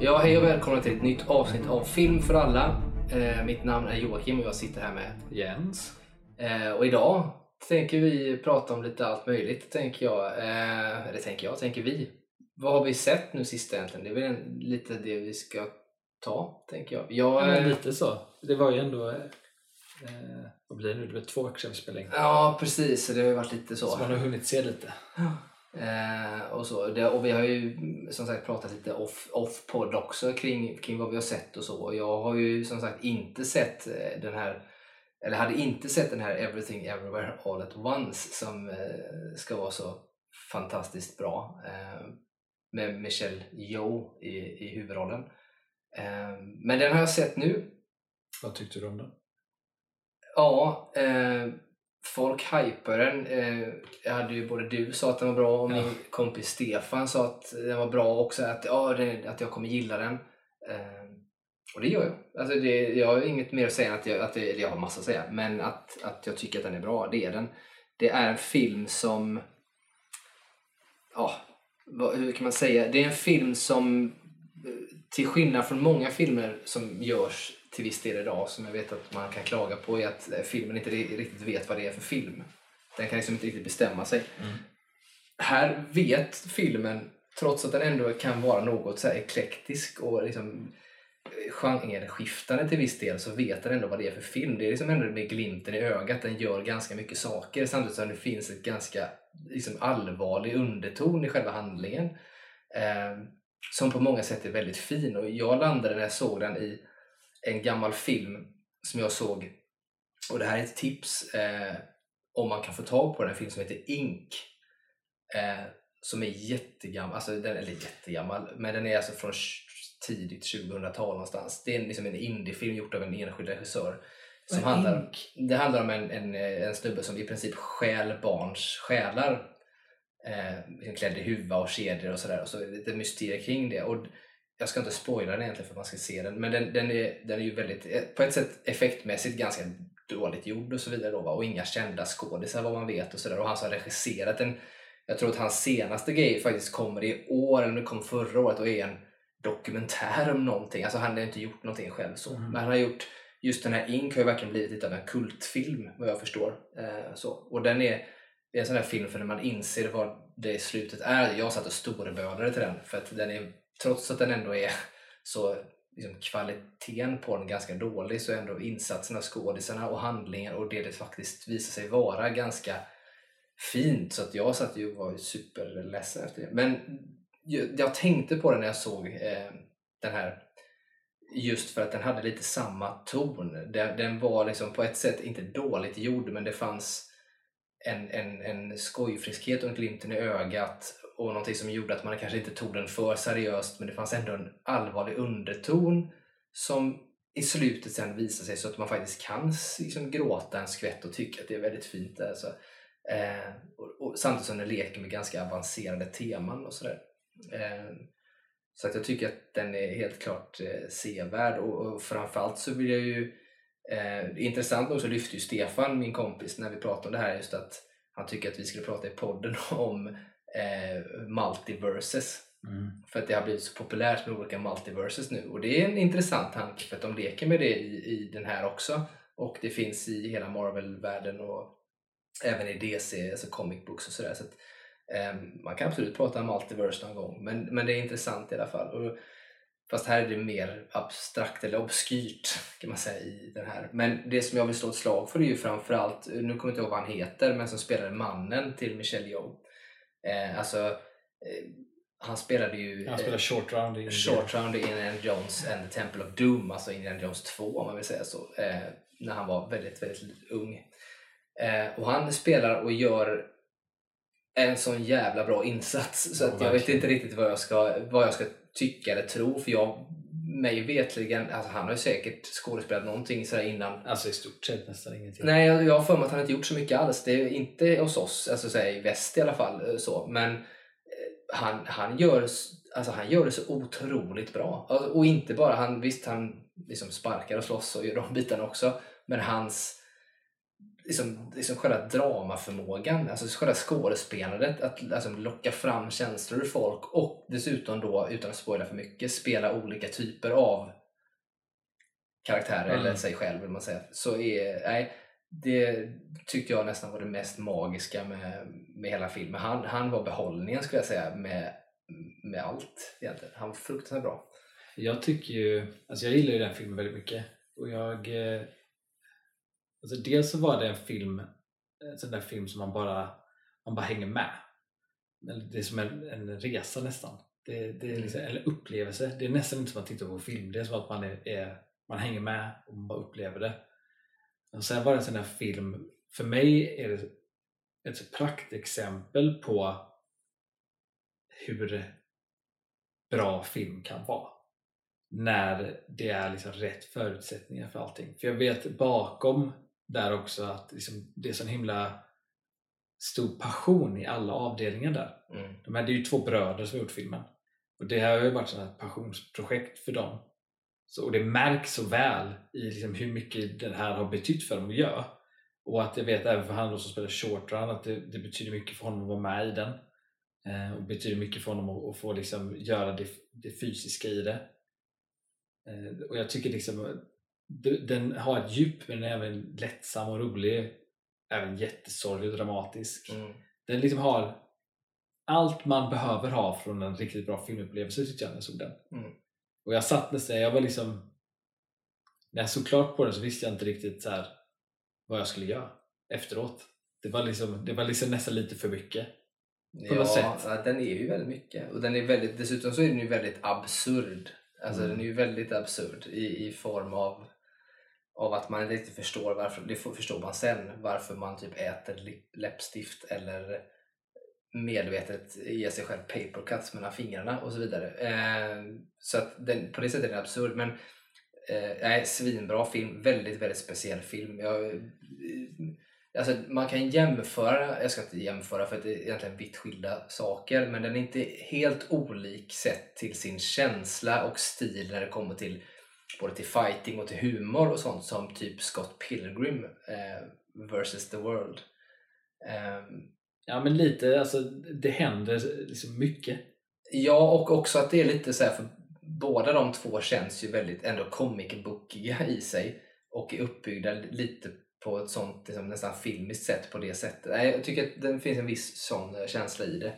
Ja, hej och välkomna till ett nytt avsnitt av Film för alla. Eh, mitt namn är Joakim och jag sitter här med Jens. Eh, och idag tänker vi prata om lite allt möjligt, tänker jag. Eh, eller tänker jag, tänker vi. Vad har vi sett nu sist egentligen? Det är väl en, lite det vi ska ta, tänker jag. jag Ja, eh, lite så. Det var ju ändå... Eh, vad blir det nu? Det var två veckor sedan vi spelade in. ja, precis. Det har ju varit lite så. Så man har hunnit se lite. Eh, och, så. Det, och vi har ju som sagt pratat lite off, off podd också kring, kring vad vi har sett och så. Och jag har ju som sagt inte sett eh, den här eller hade inte sett den här Everything Everywhere All At Once som eh, ska vara så fantastiskt bra eh, med Michelle Yeoh i, i huvudrollen. Eh, men den har jag sett nu. Vad tyckte du om den? Ja, eh, folk hypar den. Eh, hade ju både du sa att den var bra och Ja. min kompis Stefan sa att den var bra också. Att, ja, det, att jag kommer gilla den. Eh, och det gör jag. Alltså det, jag har inget mer att säga att jag, att det, eller jag har massa att säga, men att, att jag tycker att den är bra, det är den. Det är en film som, ja, hur kan man säga? Det är en film som, eh, till skillnad från många filmer som görs till viss del idag, som jag vet att man kan klaga på, är att eh, filmen inte ri- riktigt vet vad det är för film. Den kan liksom inte riktigt bestämma sig. Här vet filmen, trots att den ändå kan vara något så här eklektisk och liksom eh, genreskiftande till viss del så vet den ändå vad det är för film. Det är liksom ändå med glimten i ögat. Den gör ganska mycket saker samtidigt som det finns ett ganska liksom, allvarlig underton i själva handlingen. Eh, som på många sätt är väldigt fin. Och jag landade när jag såg den i en gammal film som jag såg. Och det här är ett tips eh, om man kan få tag på den. En film som heter Ink. Eh, som är jättegammal, alltså den, eller jättegammal, men den är alltså från tidigt 2000-tal någonstans. Det är en, liksom en indiefilm gjord av en enskild regissör. Som Vad handlar, det handlar om en, en, en snubbe som i princip stjäl barns själar. Eh, liksom klädd i huva och kedjor och sådär. Och så är det lite mysterier kring det. Och jag ska inte spoila den egentligen för att man ska se den. Men den, den, är, den är ju väldigt, eh, på ett sätt effektmässigt ganska dåligt gjord och så vidare. Då, va? Och inga kända skådisar vad man vet och sådär. Och han som har regisserat den jag tror att hans senaste grej faktiskt kommer i år, eller kom förra året, och är en dokumentär om någonting. Alltså han har inte gjort någonting själv så. Mm. Men han har gjort, just den här Ink har ju verkligen blivit lite av en kultfilm vad jag förstår. Eh, så. Och den är, det är en sån här film för när man inser vad det i slutet är. Jag satt och storebölade till den för att den är, trots att den ändå är så liksom, kvaliteten på den ganska dålig så är ändå insatserna, skådisarna och handlingen och det det faktiskt visar sig vara ganska fint så att jag satt ju och var superledsen efter det. Men jag, jag tänkte på det när jag såg eh, den här just för att den hade lite samma ton. Den, den var liksom på ett sätt inte dåligt gjord men det fanns en, en, en skojfriskhet och en glimten i ögat och någonting som gjorde att man kanske inte tog den för seriöst men det fanns ändå en allvarlig underton som i slutet sen visar sig så att man faktiskt kan liksom gråta en skvätt och tycka att det är väldigt fint. Alltså. Eh, och, och, samtidigt som den leker med ganska avancerade teman och sådär. Eh, så att jag tycker att den är helt klart eh, sevärd och, och framförallt så vill jag ju eh, intressant nog så lyfte ju Stefan, min kompis, när vi pratade om det här just att han tycker att vi skulle prata i podden om eh, multiverses. Mm. För att det har blivit så populärt med olika multiverses nu. Och det är en intressant tanke för att de leker med det i, i den här också. Och det finns i hela Marvel-världen och även i DC, alltså comic books och sådär. Så att, ehm, man kan absolut prata om multiverse någon gång, men, men det är intressant i alla fall. Och, fast här är det mer abstrakt eller obskyrt kan man säga i den här. Men det som jag vill slå ett slag för är ju framförallt, nu kommer jag inte ihåg vad han heter, men som spelade mannen till Michelle Yeoh. Eh, alltså, eh, han spelade ju Han spelar short round i Short Round i Indiana Jones and the Temple of Doom, alltså Indiana Jones 2 om man vill säga så, eh, när han var väldigt, väldigt ung. Eh, och han spelar och gör en sån jävla bra insats så att jag vet inte riktigt vad jag ska, vad jag ska tycka eller tro för jag, mig vetligen, alltså han har ju säkert skådespelat någonting sådär innan Alltså i stort sett nästan ingenting. Nej, jag, jag har för mig att han inte gjort så mycket alls. Det är inte hos oss, alltså så i väst i alla fall. eh, så. Men eh, han, han, gör, alltså, han gör det så otroligt bra. Alltså, och inte bara, han, visst han liksom sparkar och slåss och gör de bitarna också. Men hans liksom, liksom själva dramaförmågan, alltså själva skådespelandet, att alltså, locka fram känslor ur folk och dessutom då, utan att spoila för mycket, spela olika typer av karaktärer Mm. eller sig själv vill man säga. Så är, nej, det tyckte jag nästan var det mest magiska med, med hela filmen. Han, han var behållningen skulle jag säga med, med allt egentligen. Han var fruktansvärt bra. Jag tycker ju, alltså jag gillar ju den filmen väldigt mycket. Och jag, eh, alltså dels så var det en film, en sån där film som man bara, man bara hänger med. Det är som en, en resa nästan. Det, det är liksom, eller upplevelse. Det är nästan inte som att titta på film. Det är som att man, är, är, man hänger med och man bara upplever det. Och sen var det en sån där film, för mig är det ett praktexempel på hur bra film kan vara när det är liksom rätt förutsättningar för allting. För jag vet bakom där också att liksom det är sån himla stor passion i alla avdelningar där. Mm. De här, det är ju två bröder som har gjort filmen. Och det här har ju varit ett passionsprojekt för dem. Så, och det märks så väl i liksom hur mycket det här har betytt för dem att göra. Och att jag vet även för han som spelar short run att det, det betyder mycket för honom att vara med i den. Eh, och betyder mycket för honom att, att få liksom göra det, det fysiska i det. Eh, och jag tycker liksom den har ett djup men den är även lättsam och rolig. Även jättesorglig och dramatisk. Mm. Den liksom har allt man behöver ha från en riktigt bra filmupplevelse tyckte jag när jag såg den. Mm. Och jag satt nästan, jag var liksom när jag såg klart på den så visste jag inte riktigt så här vad jag skulle göra efteråt. Det var liksom, det var liksom nästan lite för mycket. På ja, något sätt. den är ju väldigt mycket. Och den är väldigt, dessutom så är den ju väldigt absurd. Alltså Mm. den är ju väldigt absurd i, i form av, av att man inte riktigt förstår varför, det förstår man sen, varför man typ äter läppstift eller medvetet ger sig själv papercuts mellan fingrarna och så vidare. Eh, så att den, på det sättet är den absurd. Men eh, nej, svinbra film, väldigt, väldigt speciell film. Jag, eh, alltså, man kan jämföra, jag ska inte jämföra för att det är egentligen vitt skilda saker, men den är inte helt olik sett till sin känsla och stil när det kommer till både till fighting och till humor och sånt som typ Scott Pilgrim eh, versus the World. Ehm, Ja men lite, alltså det händer liksom mycket. Ja, och också att det är lite så här, för båda de två känns ju väldigt ändå comic bookiga i sig och är uppbyggda lite på ett sånt liksom, nästan filmiskt sätt på det sättet. Nej, Jag tycker att det finns en viss sån eh, känsla i det.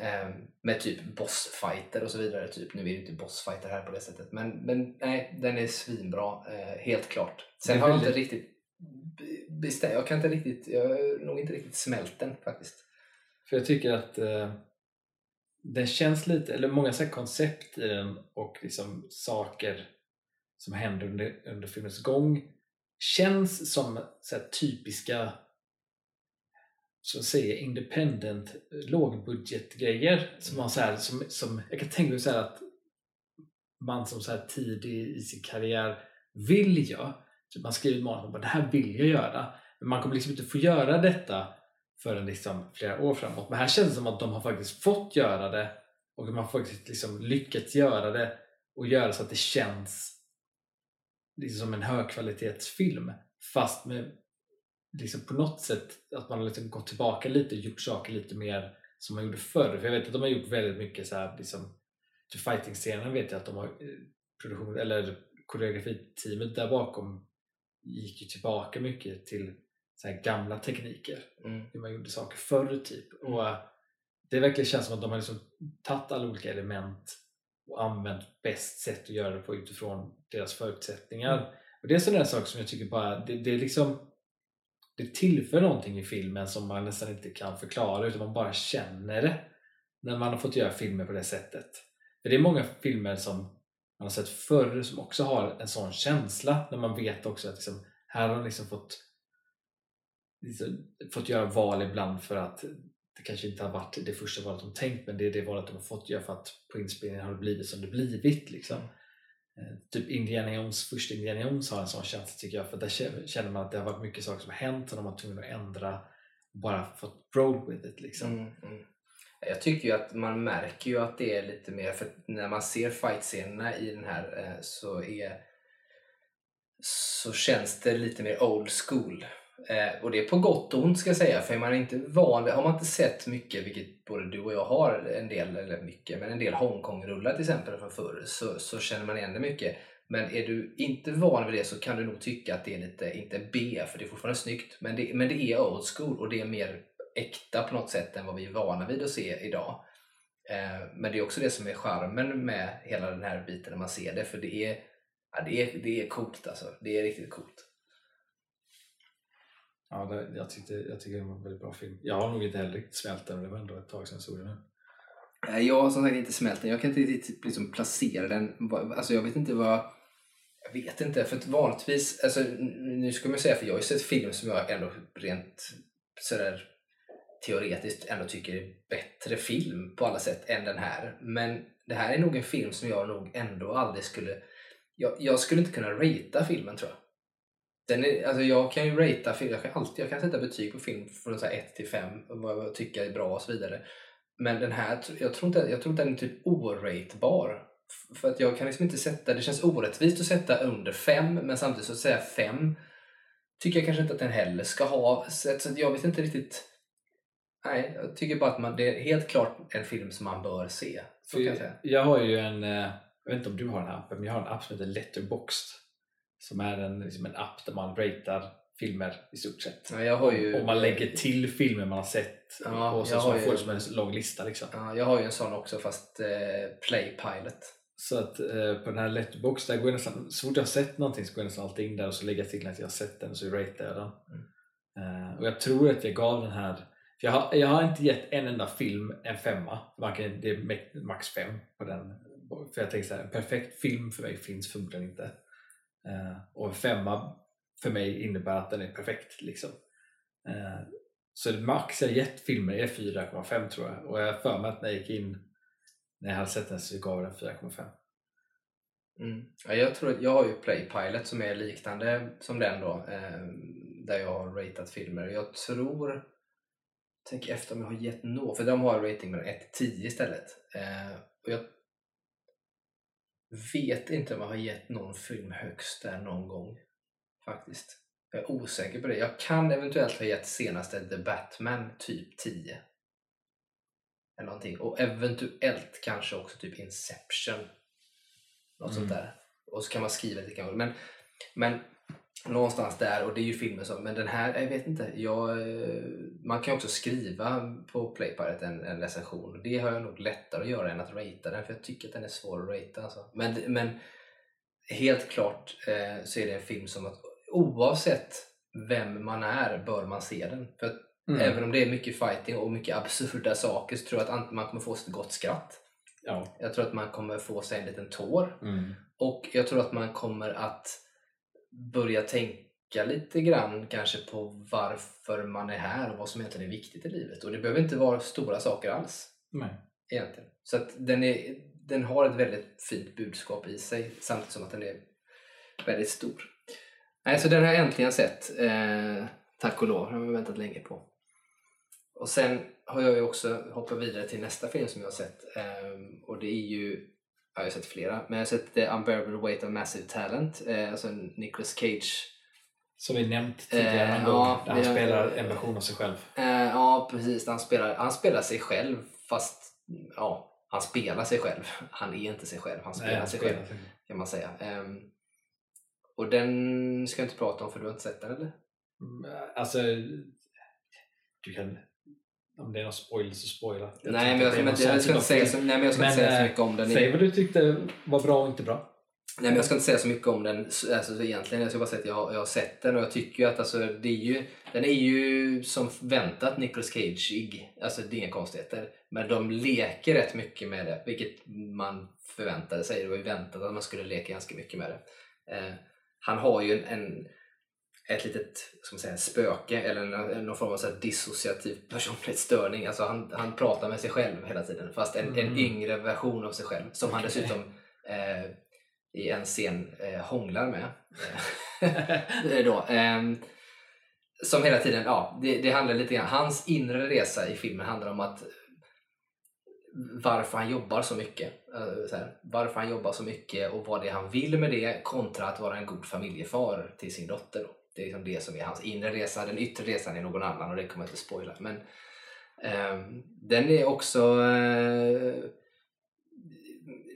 Ehm, med typ bossfighter och så vidare. Typ. Nu är det inte bossfighter här på det sättet, men, men nej, den är svinbra, eh, helt klart. Sen har jag inte riktigt bestämt, jag kan inte riktigt, jag har nog inte riktigt smält den faktiskt. För jag tycker att eh, den känns lite, eller många så koncept i den och liksom saker som händer under, under filmens gång känns som så typiska så att säga independent eh, lågbudgetgrejer som man så här, som, som jag kan tänka mig så här att man som så här tidig i sin karriär vill göra. Så typ man skriver i manus och bara det här vill jag göra. Men man kommer liksom inte få göra detta förrän liksom flera år framåt. Men här känns det som att de har faktiskt fått göra det och de har faktiskt liksom lyckats göra det och göra så att det känns liksom som en högkvalitetsfilm fast med liksom på något sätt att man har liksom gått tillbaka lite och gjort saker lite mer som man gjorde förr. För jag vet att de har gjort väldigt mycket så här liksom till fighting-scenen vet jag att de har eh, produktion eller koreografiteamet där bakom gick ju tillbaka mycket till så gamla tekniker Mm. hur man gjorde saker förr typ. Och eh, det verkligen känns som att de har liksom tagit alla olika element och använt bäst sätt att göra det på utifrån deras förutsättningar. Och det är en sån där sak som jag tycker bara, det, det är liksom det tillför någonting i filmen som man nästan inte kan förklara utan man bara känner det när man har fått göra filmer på det sättet. För det är många filmer som man har sett förr som också har en sån känsla när man vet också att liksom, här har de liksom fått liksom, fått göra val ibland för att det kanske inte har varit det första valet de tänkt men det är det valet de har fått göra för att på inspelningen har det blivit som det blivit. Liksom. Eh, typ Indiana Jones, första Indiana Jones har en sån känsla tycker jag för där känner man att det har varit mycket saker som har hänt och de har tvungna att ändra och bara fått roll with it. Liksom. Mm, mm. Jag tycker ju att man märker ju att det är lite mer, för när man ser fight-scenerna i den här eh, så är så känns det lite mer old school. Eh, och det är på gott och ont ska jag säga, för är man inte van, har man inte sett mycket, vilket både du och jag har en del, eller mycket, men en del Hongkong-rullar till exempel från förr, så, så känner man igen det mycket. Men är du inte van vid det så kan du nog tycka att det är lite, inte B, för det är fortfarande snyggt, men det, men det är old school och det är mer äkta på något sätt än vad vi är vana vid att se idag. Eh, men det är också det som är charmen med hela den här biten när man ser det, för det är, ja, det är, det är coolt alltså. Det är riktigt coolt. Ja, det, jag, tyckte, jag tycker det var en väldigt bra film. Jag har nog inte heller riktigt smält den, det var ändå ett tag sedan jag såg den nu. Jag har som sagt inte smält den. Jag kan inte riktigt liksom placera den. Alltså jag vet inte vad... Jag vet inte, för att vanligtvis... Alltså, nu ska man säga, för jag har ju sett film som jag ändå rent sådär teoretiskt ändå tycker är bättre film på alla sätt än den här. Men det här är nog en film som jag nog ändå aldrig skulle... Jag, jag skulle inte kunna ratea filmen tror jag. Den är, alltså jag kan ju ratea film, jag kan alltid jag kan sätta betyg på film från 1 till 5, vad jag tycker är bra och så vidare. Men den här, jag tror inte, jag tror inte den är typ oratebar. För att jag kan liksom inte sätta, det känns orättvist att sätta under 5 men samtidigt så att säga 5 tycker jag kanske inte att den heller ska ha. Så så jag vet inte riktigt. Nej, jag tycker bara att man, det är helt klart en film som man bör se. Så jag jag har ju en, eh, jag vet inte om du har den här appen, men jag har en app som heter Letterboxd. Som är en, liksom en app där man ratear filmer i stort sett. Ja, jag har ju, Och man lägger till filmer man har sett Ja, och så, jag så man får det som en lång lista. Liksom. Ja, jag har ju en sån också fast eh, Playpilot. Så att eh, på den här Letterboxd, där går jag nästan, så fort jag har sett någonting så går jag nästan alltid in där och så lägger jag till att jag har sett den och så ratear jag den. Mm. Eh, och jag tror att jag gav den här, jag har, jag har inte gett en enda film en femma, man kan, det är max fem på den. För jag tänker så här, en perfekt film för mig finns förmodligen inte. Eh, och en femma för mig innebär att den är perfekt. Liksom. Eh, så max jag gett filmer är 4,5 tror jag. Och jag har för mig att när jag gick in när jag hade sett den så gav jag den 4,5. Mm. Ja, jag, tror att jag har ju Playpilot som är liknande som den då, eh, där jag har ratat filmer. Jag tror, tänk efter om jag har gett något, för de har rating mellan 1 till 10 istället. Eh, och jag vet inte om jag har gett någon film högst där någon gång, faktiskt. Jag är osäker på det. Jag kan eventuellt ha gett senaste The Batman typ 10. Eller någonting. Och eventuellt kanske också typ Inception. Något sånt Mm. där. Och så kan man skriva lite kanske. Men, men någonstans där, och det är ju filmer som, men den här, jag vet inte. Jag, eh, man kan ju också skriva på Playpilot en, en recension. Det har jag nog lättare att göra än att ratea den, för jag tycker att den är svår att ratea. Alltså. Men, men helt klart eh, så är det en film som att oavsett vem man är bör man se den. För att Mm. även om det är mycket fighting och mycket absurda saker så tror jag att man kommer få ett gott skratt. Ja. Jag tror att man kommer få sig en liten tår. Mm. Och jag tror att man kommer att börja tänka lite grann kanske på varför man är här och vad som egentligen är viktigt i livet. Och det behöver inte vara stora saker alls Nej. egentligen. Så att den, är, den har ett väldigt fint budskap i sig samtidigt som att den är väldigt stor. Nej, så den har jag äntligen sett. Eh, tack och lov, den har jag väntat länge på. Och sen har jag ju också hoppat vidare till nästa film som jag har sett. Eh, och det är ju, jag har sett flera, men jag har sett The Unbearable Weight of Massive Talent. Eh, alltså en Nicolas Cage. Som vi nämnt tidigare Eh, någon gång, ja, där han spelar en version av sig själv. Eh, ja, precis. Han spelar, han spelar sig själv fast ja, han spelar sig själv. Han är inte sig själv, han spelar Nej, han sig spelar själv sig. kan man säga. Ehm, och den ska jag inte prata om för du har inte sett den eller? Mm, Alltså, du kan... Om det är någon spoiler så spoila. nej, men jag, ska, men, jag ska inte säga så, nej, men jag ska inte Men, säga så eh, mycket om den. Säg vad du tyckte var bra och inte bra. Nej, men jag ska inte säga så mycket om den så- alltså, så egentligen. Jag ska bara säga att jag, jag har sett den och jag tycker ju att alltså, det är ju, den är ju som väntat Nicolas Cage-ig. Alltså det är inga konstigheter. Men de leker rätt mycket med det, vilket man förväntade sig. Det var ju väntat att man skulle leka ganska mycket med det. Eh, han har ju en, en, ett litet ska man säga, spöke eller en, någon form av så här dissociativ personlighetsstörning. Alltså han, han pratar med sig själv hela tiden fast en, en Mm. yngre version av sig själv som han Okej. dessutom eh, i en scen eh, hånglar med. Eh, då, ehm, som hela tiden, ja, det, det handlar lite grann, hans inre resa i filmen handlar om att varför han jobbar så mycket. eh, Så här, varför han jobbar så mycket och vad det är han vill med det kontra att vara en god familjefar till sin dotter. Då. Det är liksom det som är hans inre resa. Den yttre resan är någon annan och det kommer jag inte spoila. Men eh, den är också... Eh,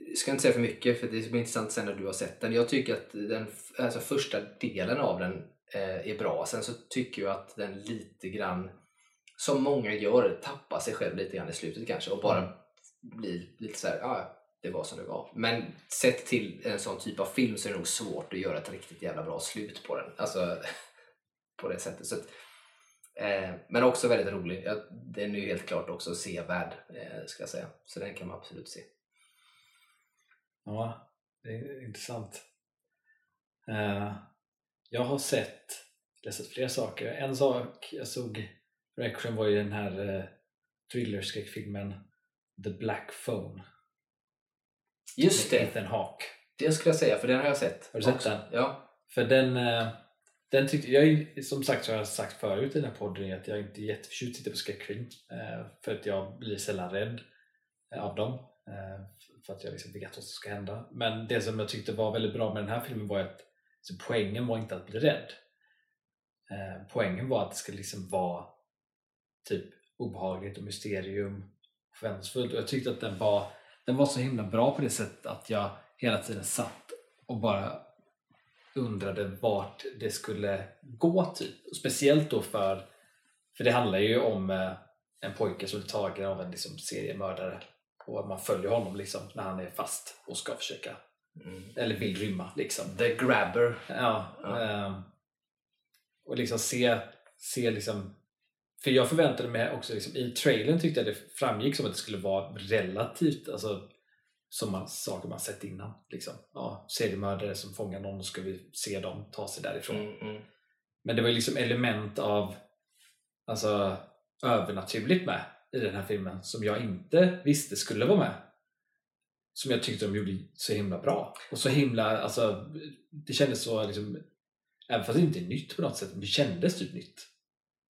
jag ska inte säga för mycket för det blir intressant sen när du har sett den. Jag tycker att den alltså första delen av den eh, är bra. Sen så tycker jag att den lite grann, som många gör, tappar sig själv lite grann i slutet kanske och bara Mm. blir lite så här, ja, det var som det var. Men sett till en sån typ av film så är det nog svårt att göra ett riktigt jävla bra slut på den. Alltså på det sättet. Så att, eh, men också väldigt rolig. Ja, Den är ju helt klart också sevärd, eh, ska jag säga. Så den kan man absolut se. Ja, det är intressant. Uh, jag har sett, läst flera saker. En sak jag såg på Reaction var ju den här uh, thrillerskräckfilmen The Black Phone. Just det, Ethan Hawke. det skulle jag säga, för den har jag sett. Har du sett också. den? Ja. För den, eh, den tyckte jag, som sagt så har jag sagt förut i den här podden att jag inte är jätteförtjust i att titta på skräckfilm. eh, För att jag blir sällan rädd eh, av dem. För att jag liksom vet vad som ska hända. Men det som jag tyckte var väldigt bra med den här filmen var att så poängen var inte att bli rädd. Poängen var att det skulle liksom vara typ obehagligt och mysterium och förväntansfullt. Och jag tyckte att den var, den var så himla bra på det sättet att jag hela tiden satt och bara undrade vart det skulle gå typ. Speciellt då för, för det handlar ju om eh, en pojke som blir tagen av en liksom, seriemördare och man följer honom liksom när han är fast och ska försöka, Mm. eller vill rymma liksom. The Grabber. Ja, Ja. ehm, och liksom se, se liksom för jag förväntade mig också, liksom, i trailern tyckte jag det framgick som att det skulle vara relativt alltså, som man, saker man sett innan. Liksom. Ja, seriemördare som fångar någon och ska vi se dem ta sig därifrån. Mm, mm. Men det var liksom element av alltså, övernaturligt med i den här filmen som jag inte visste skulle vara med. Som jag tyckte de gjorde så himla bra. Och så himla, alltså, det kändes så liksom, även fast det inte är nytt på något sätt, men det kändes typ nytt.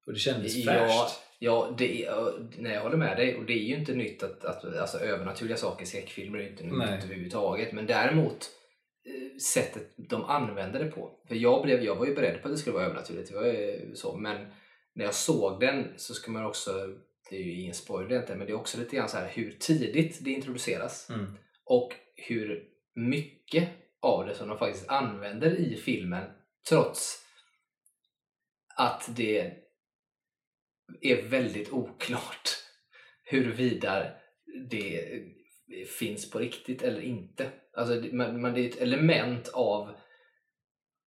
Och det kändes Ja, fräscht. ja det nej, jag håller med dig. Och det är ju inte nytt att, att alltså, övernaturliga saker i skräckfilmer är inte Nej. nytt överhuvudtaget. Men däremot eh, sättet de använde det på. För jag, blev, jag var ju beredd på att det skulle vara övernaturligt. Det var ju så. Men när jag såg den så ska man också, det är ju ingen spoiler inte, men det är också lite grann så här hur tidigt det introduceras. Mm. och hur mycket av det som de faktiskt använder i filmen trots att det är väldigt oklart huruvida det finns på riktigt eller inte. Alltså, man, det är ett element av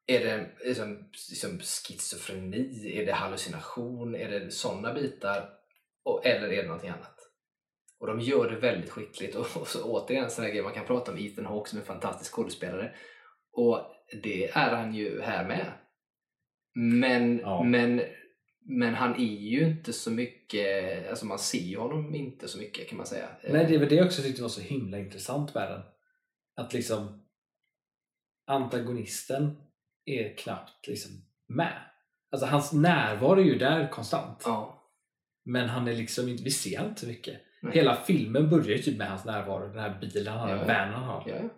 är det liksom, liksom schizofreni? Är det hallucination? Är det sådana bitar? Och, eller är det någonting annat? Och de gör det väldigt skickligt. Och, och så, återigen, sådana grejer man kan prata om Ethan Hawke som är en fantastisk skådespelare. Och det är han ju här med. Men, Ja. men, men han är ju inte så mycket, alltså man ser ju honom inte så mycket kan man säga. Nej, det var det jag också tyckte var så himla intressant med den. Att liksom antagonisten är knappt liksom med. Alltså hans närvaro är ju där konstant. Ja. Men han är liksom inte, vi ser inte så mycket. Nej. Hela filmen börjar ju typ med hans närvaro. Den här bilen han har, Ja. vanen han har. Ja, ja.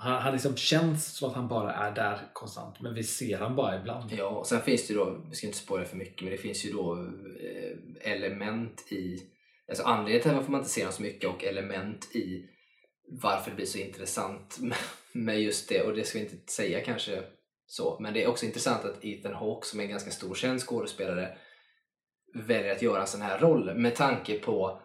Han, han liksom känns som att han bara är där konstant. Men vi ser han bara ibland. Ja, och sen finns det ju då, vi ska inte spoila för mycket, men det finns ju då eh, element i, alltså anledningen till varför man inte ser honom så mycket och element i varför det blir så intressant med just det, och det ska vi inte säga kanske så, men det är också intressant att Ethan Hawke som är en ganska stor känd skådespelare väljer att göra en sån här roll med tanke på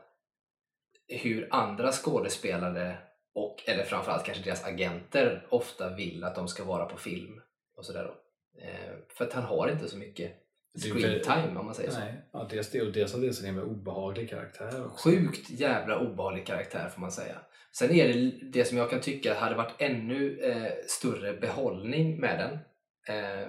hur andra skådespelare och, eller framförallt kanske deras agenter ofta vill att de ska vara på film och sådär då. Eh, för att han har inte så mycket Det är screen väl- time om man säger så. Nej, ja, dels det och dels att det är en himla obehaglig karaktär också. Sjukt jävla obehaglig karaktär får man säga. Sen är det det som jag kan tycka hade varit ännu eh, större behållning med den. Eh,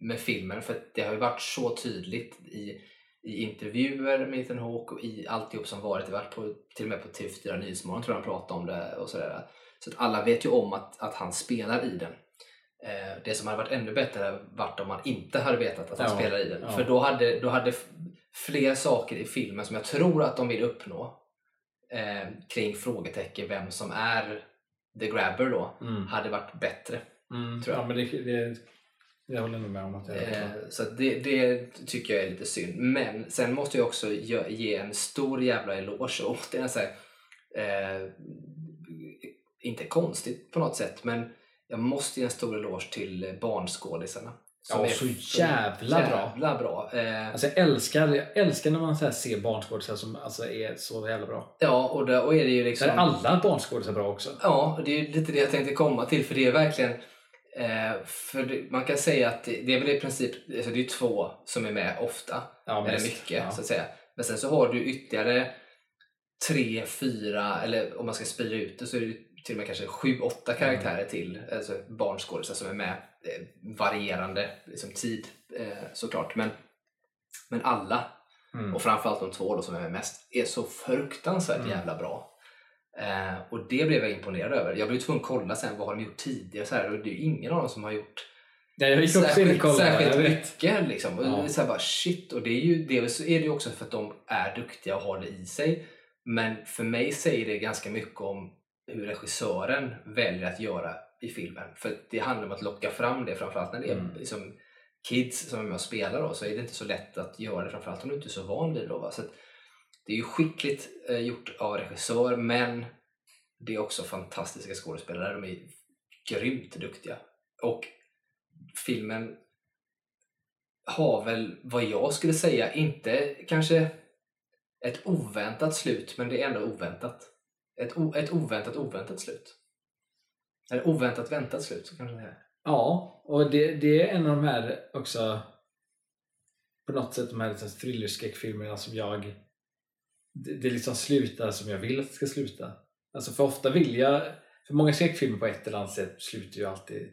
med filmen. För det har ju varit så tydligt i, i intervjuer med Ethan Hawke och i alltihop som varit. Det varit på, till och med på TV4 Nyhetsmorgon tror jag han pratade om det och sådär. Så att alla vet ju om att, att han spelar i den. Eh, det som hade varit ännu bättre hade varit om man inte hade vetat att han Ja, spelar i den. ja. För då hade, då hade fler saker i filmen som jag tror att de vill uppnå eh, kring frågetecken vem som är the grabber då Mm. hade varit bättre. Mm. tror jag. Ja, men det, det, Jag håller nog med om att det är Eh, så det, det tycker jag är lite synd. Men sen måste jag också ge, ge en stor jävla eloge åt den här, eh, Inte konstigt på något sätt, men jag måste ge en stor eloge till barnskådisarna. som Ja, är så jävla bra. jävla bra. Eh, Alltså jag älskar, jag älskar när man så ser barnskådisar som alltså är så jävla bra. ja, och då och är det ju liksom... är alla barnskådisar bra också. Ja, det är lite det jag tänkte komma till. För det är verkligen... Eh, för det, man kan säga att det, det är väl i princip alltså det är två som är med ofta. Ja, eller mycket, Ja. så att säga. Men sen så har du ytterligare tre, fyra, eller om man ska sprida ut det så är det till och med kanske sju, åtta Mm. karaktärer till. Alltså barnskådisar som är med. Eh, varierande liksom, tid eh, såklart. Men, men alla Mm. och framförallt de två då som är med mest, är så fruktansvärt Mm. jävla bra. Eh, och det blev jag imponerad över. Jag blev tvungen att kolla sen vad har de gjort tidigare så här, och det är ju ingen av dem som har gjort Ja, jag gick också in och särskilt, kollade. jag särskilt mycket. Liksom. Och Ja. är så här bara, shit, och det är ju dels är det ju också för att de är duktiga och har det i sig. Men för mig säger det ganska mycket om hur regissören väljer att göra i filmen. För det handlar om att locka fram det, framförallt när det är Mm. liksom kids som är med och spelar då, så är det inte så lätt att göra det, framförallt om du inte är så van vid det. Då, va? Så att det är ju skickligt eh, gjort av regissör, men det är också fantastiska skådespelare. De är grymt duktiga. Och filmen har väl, vad jag skulle säga, inte kanske ett oväntat slut, men det är ändå oväntat. Ett, o, ett oväntat oväntat slut. Eller oväntat väntat slut, så kanske det är. Ja, och det, det är en av de här också på något sätt de här liksom thrillerskräckfilmerna som jag det, det liksom slutar som jag vill att det ska sluta. Alltså för ofta vill jag, för många skräckfilmer på ett eller annat sätt slutar ju alltid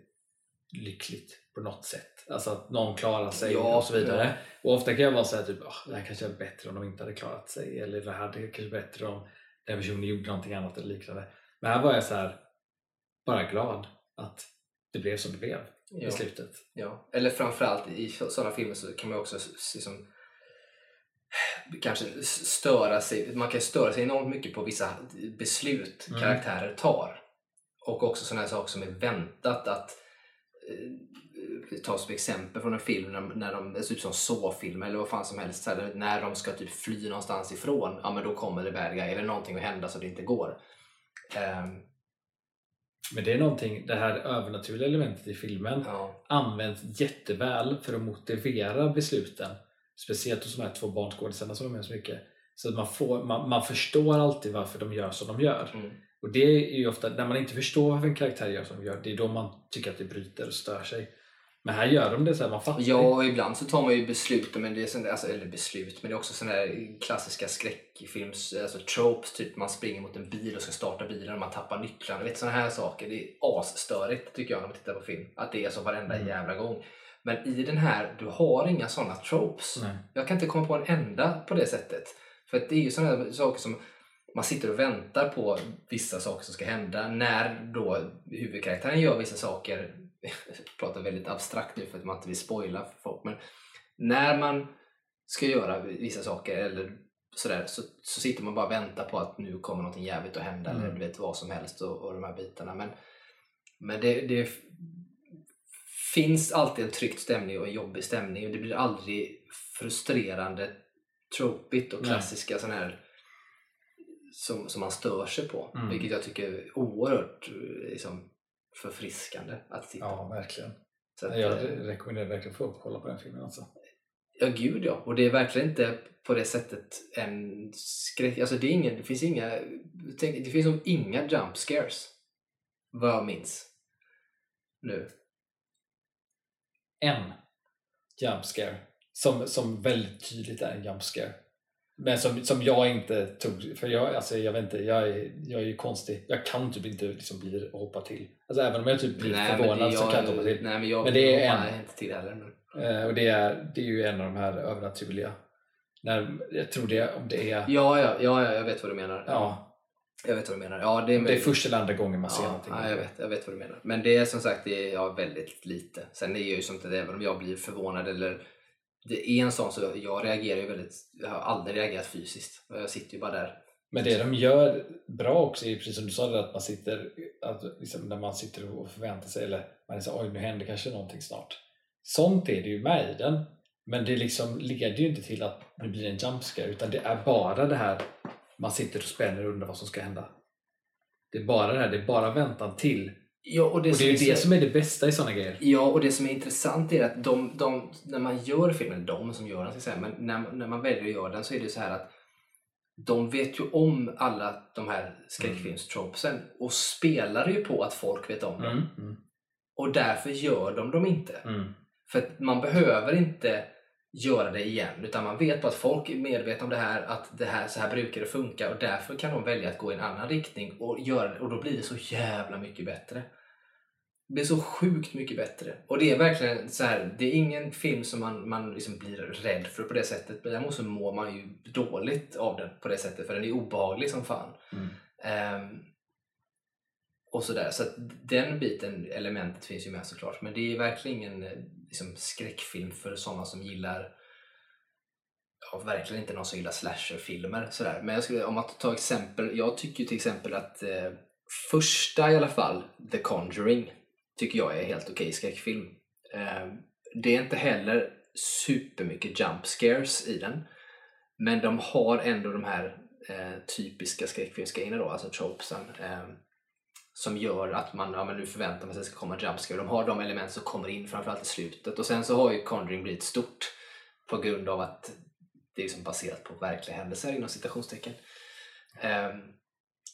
lyckligt på något sätt. Alltså att någon klarar sig Ja, och så vidare. Och ofta kan jag vara såhär typ, "Åh, det här kanske är bättre om de inte hade klarat sig eller det här det kanske är bättre om den personen gjorde någonting annat eller liknande. Men här var jag så här bara glad att det blev som det blev Ja. i slutet. Ja, eller framförallt i sådana filmer så kan man också liksom, kanske störa sig, man kan störa sig enormt mycket på vissa beslut Mm. karaktärer tar. Och också sådana här saker som är väntat att eh, tar som exempel från en film när, när de, typ som så-film eller vad fan som helst, så här, när de ska typ fly någonstans ifrån, ja men då kommer det bad guy eller någonting att hända så det inte går. Ehm, Men det är någonting, det här övernaturliga elementet i filmen ja, används jätteväl för att motivera besluten. Speciellt hos de här två barnskådisarna som är med så mycket. Så att man, får, man, man förstår alltid varför de gör som de gör. mm, Och det är ju ofta, när man inte förstår varför en karaktär gör som de gör, det är då man tycker att det bryter och stör sig. Men här gör de det så här, man fattar. Ja, och ibland så tar man ju beslut, men det är sån alltså, eller beslut, men det är också sådana där klassiska skräckfilms, alltså tropes, typ man springer mot en bil och ska starta bilen och man tappar nycklarna. Vet sådana här saker. Det är asstörigt tycker jag när man tittar på film. Att det är så varenda Mm. jävla gång. Men i den här, du har inga sådana tropes. Nej. Jag kan inte komma på en enda på det sättet. För att det är ju sådana saker som man sitter och väntar på vissa saker som ska hända. När då huvudkaraktären gör vissa saker, jag pratar väldigt abstrakt nu för att man inte vill spoila för folk, men när man ska göra vissa saker eller sådär så, så sitter man bara och väntar på att nu kommer någonting jävligt att hända Mm. eller du vet vad som helst och, och de här bitarna. Men, men det, det finns alltid en tryckt stämning och en jobbig stämning och det blir aldrig frustrerande tropigt och Nej. klassiska sådana här som, som man stör sig på. Mm. Vilket jag tycker är oerhört liksom, förfriskande att titta Ja, verkligen. Så att, Jag eh, re- rekommenderar verkligen folk att kolla på den filmen alltså. Ja, gud ja. Och det är verkligen inte på det sättet en skräck... Alltså det, är ingen, det finns inga... Tänk, det finns nog inga jump scares. Vad jag minns. Nu. En jump scare som, som väldigt tydligt är en jump scare. Men som, som jag inte tog, för jag, alltså, jag vet inte, jag är, jag är ju konstig. Jag kan typ inte liksom bli och hoppa till. Alltså även om jag typ blir men förvånad det- så kan jag inte hoppa till. Nej, men jag Men det är jag en. inte till heller. Men... Eh, och det är, det är ju en av de här övernaturliga. När, jag tror det, om det är, Ja, ja, ja, ja, jag vet vad du menar. ja, Jag vet vad du menar. Ja, det är, om det är första eller andra gången man ser ja, någonting. ja, jag, vet, jag vet vad du menar. Men det är som sagt det är, ja, väldigt lite. Sen är ju som att även om jag blir förvånad eller det är en sån så jag reagerar ju väldigt, jag har aldrig reagerat fysiskt. Jag sitter ju bara där. Men det de gör bra också är precis som du sa att man sitter, att liksom när man sitter och förväntar sig eller man så oj nu händer kanske någonting snart. sånt är det ju med i den. Men det liksom leder ju inte till att det blir en jumpscare utan det är bara det här man sitter och spänner och undrar vad som ska hända. Det är bara det här, det är bara väntan till. Ja, och det, Och det är ju det som är det bästa i såna grejer. Ja, och det som är intressant är att de, de, när man gör filmen, de som gör den, ska säga, men när, när man väljer att göra den så är det så här att de vet ju om alla de här skräckfilmstropesen och spelar ju på att folk vet om dem. Mm. Mm. Och därför gör de dem inte. Mm. För att man behöver inte göra det igen utan man vet bara att folk är medvetna om det här, att det här, så här brukar det funka och därför kan de välja att gå i en annan riktning och göra och då blir det så jävla mycket bättre. Det blir så sjukt mycket bättre. Och det är verkligen så här, det är ingen film som man, man liksom blir rädd för på det sättet. Men däremot så mår man ju dåligt av den på det sättet för den är obehaglig som fan. Mm. Ehm, och sådär. Så den biten, elementet finns ju med såklart. Men det är verkligen ingen liksom, skräckfilm för sådana som gillar ja, verkligen inte någon som gillar slasherfilmer. Sådär. Men jag skulle, om att ta exempel, jag tycker ju till exempel att eh, första i alla fall, The Conjuring, tycker jag är helt okej skräckfilm. Eh, det är inte heller supermycket jump scares i den. Men de har ändå de här eh, typiska skräckfilmsgrejerna då, alltså tropesen. Eh, som gör att man, ja, men nu förväntar man sig att det ska komma jumpscare. De har de element som kommer in framförallt i slutet. Och sen så har ju Conjuring blivit stort på grund av att det är liksom baserat på verkliga händelser inom citationstecken. Um,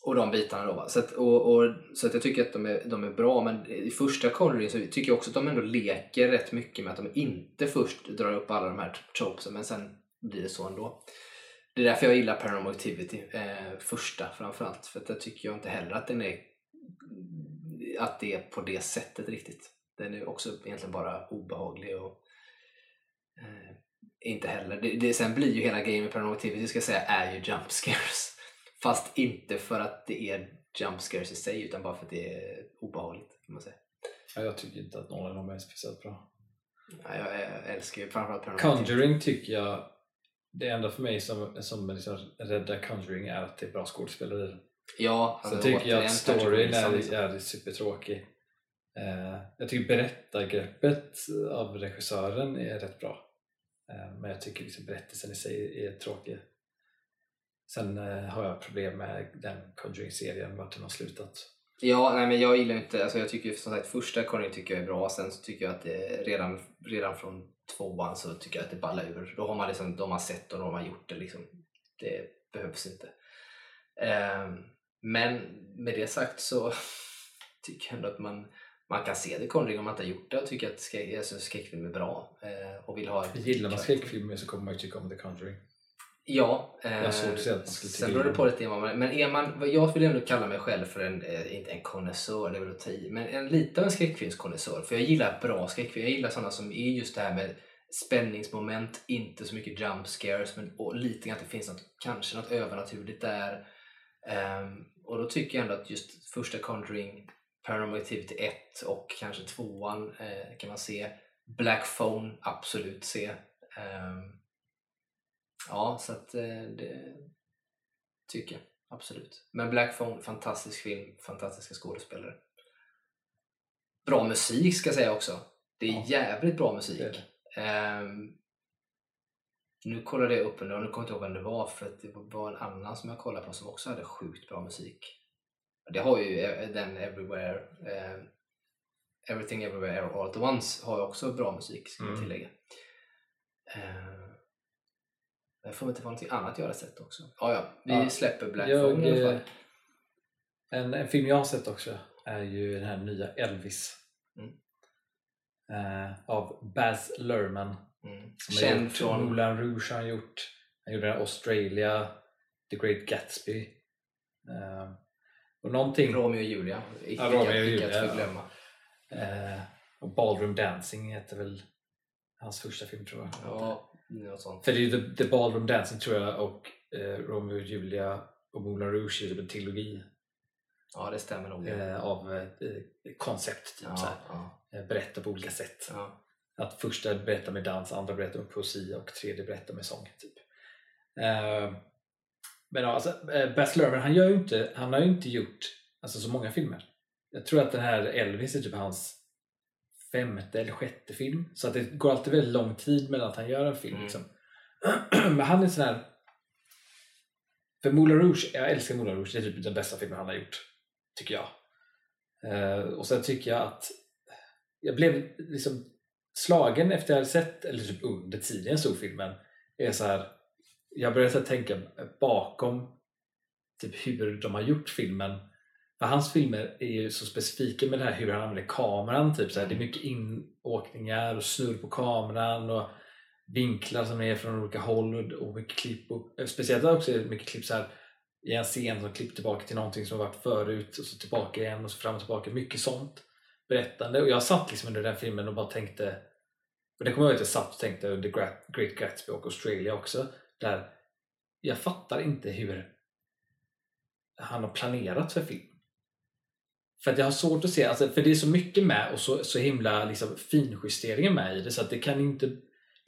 och de bitarna då. va. Så att, och, och, så att jag tycker att de är, de är bra men i första Conjuring så tycker jag också att de ändå leker rätt mycket med att de inte först drar upp alla de här tropesen men sen blir det så ändå. Det är därför jag gillar Paranormal Activity, eh, första framförallt. För att jag tycker jag inte heller att den är att det är på det sättet riktigt. Den är också egentligen bara obehaglig och eh, inte heller. Det, det, sen blir ju hela grejen med Paranormal Activity ska jag säga är ju jump scares. Fast inte för att det är jump scares i sig utan bara för att det är obehagligt. Kan man säga. Ja, jag tycker inte att någon av dem är speciellt bra. Ja, jag, jag älskar ju framförallt Paranormal. Conjuring tycker jag, det enda för mig som, som liksom räddar Conjuring är att det är bra skådespelare i den. Ja, Så alltså, tycker jag att storyn är, liksom. är supertråkig. Eh, jag tycker berättargreppet av regissören är rätt bra. Eh, men jag tycker liksom berättelsen i sig är tråkig. Sen eh, har jag problem med den Conjuring-serien, vart den har slutat. Ja, nej, men jag gillar inte, alltså jag tycker som sagt första Conjuring tycker jag är bra, sen så tycker jag att det redan, redan från tvåan så tycker jag att det ballar ur. Då har man liksom, de har sett och de har gjort det liksom. Det behövs inte. Ehm, men med det sagt så tycker jag ändå att man, man kan se The Conjuring om man inte har gjort det och tycker att skräck, alltså skräckfilm är bra eh, och vill ha Gillar man skräckfilmer så kommer man ju tycka om The Conjuring. Ja, eh, att man skulle tycka sen beror det på lite man Men är man, vad jag vill ändå kalla mig själv för en, eh, inte en konnässör, det är väl att ta i, men en, lite av en skräckfilmskonnässör. För jag gillar bra skräckfilm, jag gillar sådana som är just det här med spänningsmoment, inte så mycket jump scares, men och lite grann att det finns något, kanske något övernaturligt där. Ehm, och då tycker jag ändå att just första Conjuring, Paranormal Activity 1 och kanske tvåan eh, kan man se. Black Phone, absolut se. Ehm, Ja, så att eh, det tycker jag absolut. Men Black Phone, fantastisk film, fantastiska skådespelare. Bra musik ska jag säga också. Det är Ja. jävligt bra musik. Det det. Ehm, nu kollade jag upp en och nu kommer jag inte ihåg vem det var för att det var en annan som jag kollade på som också hade sjukt bra musik. Det har ju eh, den Everywhere eh, Everything Everywhere All At Once har ju också bra musik ska jag Mm. tillägga. Eh, jag får inte vara någonting annat jag har sett också. Ja, ja, vi Ja. släpper Black Jag, Phone i alla fall. eh, en, en film jag har sett också är ju den här nya Elvis. Mm. Eh, av Baz Luhrmann. Mm. Känd från... Moulin Rouge har han gjort. Han gjorde Australia, The Great Gatsby. Eh, och någonting, Romeo och Julia. Icke, Ja, Romeo och icke att Julia, förglömma. eh, och Ballroom Dancing heter väl hans första film tror jag. Ja, något sånt. För det är ju The, The Ballroom Dancing tror jag och eh, Romeo och Julia och Moulin Rouge är typ en trilogi Ja, det stämmer nog. eh, av eh, koncept. Typ, ja, ja, Eh, berätta på olika sätt. ja. Att första berättar med dans, andra berättar med poesi och tredje berättar med sång. Typ. Eh, men ja, alltså, eh, Baz Luhrmann, han, gör inte, han har ju inte gjort alltså, så många filmer. Jag tror att den här Elvis är typ hans femte eller sjätte film. Så att det går alltid väldigt lång tid mellan att han gör en film. Mm. Liksom. Men han är sån här... För Moulin Rouge, jag älskar Moulin Rouge, det är typ den bästa filmen han har gjort. Tycker jag. Eh, och sen tycker jag att jag blev liksom slagen efter jag hade sett, eller typ under tiden jag såg filmen, är så här. Jag började så här tänka bakom typ hur de har gjort filmen. För hans filmer är ju så specifika med det här hur han använder kameran. Typ så här, Det är mycket inåkningar och snurr på kameran och vinklar som är från olika håll och- mycket klipp. Och, eh, speciellt också är det mycket klipp så här i en scen som klipper tillbaka till någonting som varit förut och så tillbaka igen och så fram och tillbaka. Mycket sånt berättande. Och jag satt liksom under den filmen och bara tänkte och det kommer jag ihåg att jag satt och tänkte under Great Gatsby och Australia också. Där jag fattar inte hur han har planerat för film. För att jag har svårt att se, alltså, för det är så mycket med och så, så himla liksom, finjusteringar med i det så att det kan inte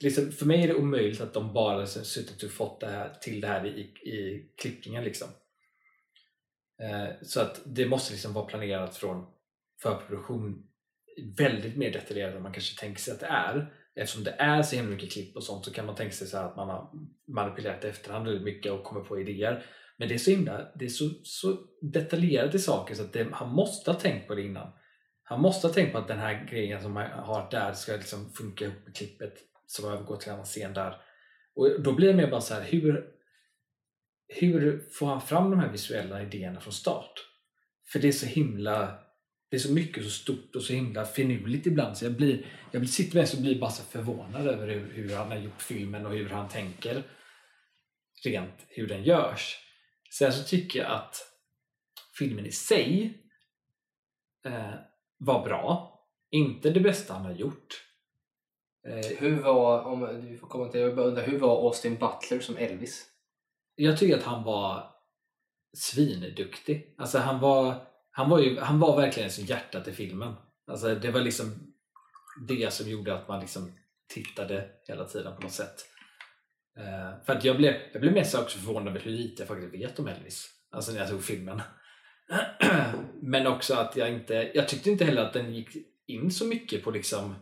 liksom, för mig är det omöjligt att de bara liksom, suttit och fått det här, till det här i, i klippningen liksom. Eh, så att det måste liksom vara planerat från förproduktion väldigt mer detaljerad än man kanske tänker sig att det är. Eftersom det är så himla mycket klipp och sånt så kan man tänka sig så här att man har manipulerat i efterhand väldigt mycket och kommer på idéer. Men det är så himla, det är så, så detaljerat i saker så att det, han måste ha tänkt på det innan. Han måste ha tänkt på att den här grejen som han har där ska liksom funka ihop med klippet som övergår till en annan scen där. Och då blir det mer bara så här, hur, hur får han fram de här visuella idéerna från start? För det är så himla det är så mycket så stort och så himla finurligt ibland så jag blir, jag blir sitter med och blir bara så förvånad över hur, hur han har gjort filmen och hur han tänker rent hur den görs. Sen så tycker jag att filmen i sig eh, var bra. Inte det bästa han har gjort. Eh, Hur var, om vi får komma till, jag bara undrar, hur var Austin Butler som Elvis? jag tycker att han var svinduktig. Alltså han var, han var, ju, han var verkligen som hjärtat i filmen. Alltså det var liksom det som gjorde att man liksom tittade hela tiden på något sätt. Uh, för att jag blev, jag blev mest också förvånad över hur lite jag faktiskt vet om Elvis. Alltså när jag såg filmen. Men också att jag inte, jag tyckte inte heller att den gick in så mycket på liksom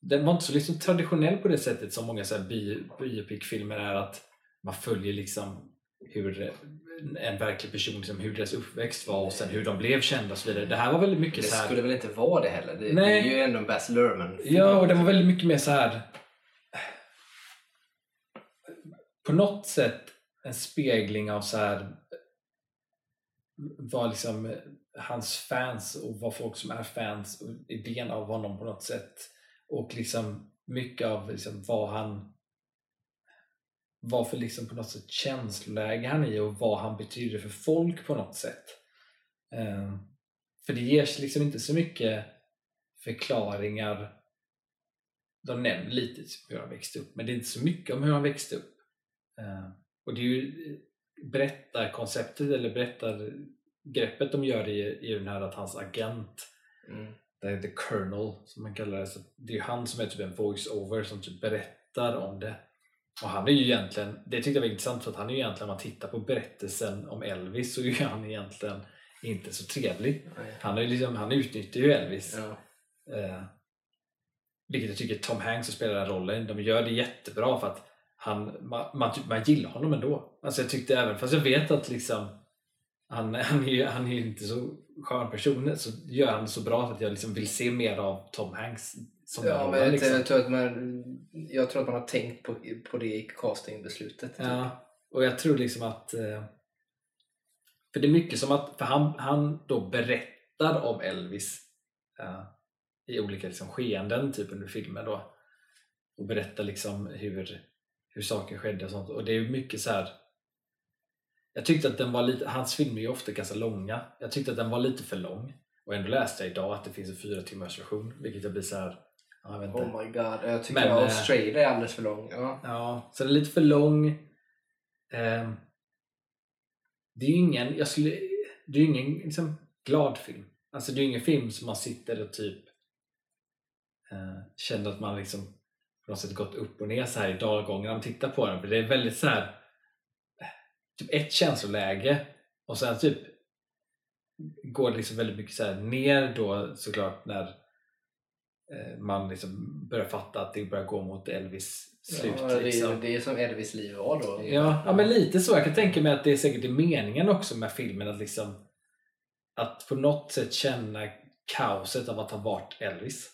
den var inte så liksom traditionell på det sättet som många så här bi- biopic-filmer är att man följer liksom hur en verklig person, liksom hur deras uppväxt var och sen hur de blev kända och så vidare. Det här var väldigt mycket Det så här... skulle väl inte vara det heller? Det, det Nej. är ju ändå en Baz Luhrmann Ja, och den var väldigt mycket mer så här på något sätt en spegling av så här vad liksom hans fans och vad folk som är fans och idén av honom på något sätt och liksom mycket av liksom vad han vad för liksom på något sätt känsloläge han är i och vad han betyder för folk på något sätt. Eh, för det ges liksom inte så mycket förklaringar de nämner lite hur han växte upp men det är inte så mycket om hur han växte upp. Eh, och det är ju berättarkonceptet eller berättargreppet de gör i, i den här att hans agent Mm. det är the colonel som man kallar det. Så det är ju han som är typ en voice-over som typ berättar om det. Och han är ju egentligen, det tyckte jag var intressant för att han är ju egentligen, om man tittar på berättelsen om Elvis så är han egentligen inte så trevlig. Nej. Han, är liksom, han utnyttjar ju Elvis. Ja. Eh, vilket jag tycker Tom Hanks som spelar den rollen, de gör det jättebra för att han, man, man, man gillar honom ändå. Alltså jag tyckte även, fast jag vet att liksom han, han, är ju, han är inte så skön person så gör han det så bra att jag liksom vill se mer av Tom Hanks som Ja, men jag, liksom. jag, tror att man, jag tror att man har tänkt på, på det i castingbeslutet. typ. Ja, och jag tror liksom att eh, för det är mycket som att för han, han då berättar om Elvis eh, i olika liksom, skeenden typ under filmen då och berättar liksom hur, hur saker skedde och sånt och det är mycket så här jag tyckte att den var lite, hans filmer är ju ofta ganska långa jag tyckte att den var lite för lång och ändå läste jag idag att det finns en fyra timmars version vilket jag blir så här ja, jag vet inte. Oh my god, jag tycker Men, att eh, Australia är alldeles för lång. Ja. Ja, så den är lite för lång. Ehm, det är ju ingen, jag skulle, det är ingen liksom, glad film. Alltså det är ingen film som man sitter och typ eh, känner att man liksom på något sätt gått upp och ner så här i dalgången när man tittar på den. För det är väldigt så här typ ett känsloläge och sen typ går det liksom väldigt mycket så här ner då såklart när man liksom börjar fatta att det börjar gå mot Elvis slut. Ja, det, liksom. är, det är som Elvis liv var då. Ja, ja, men lite så. Jag kan tänka mig att det är säkert i meningen också med filmen att liksom att på något sätt känna kaoset av att ha varit Elvis.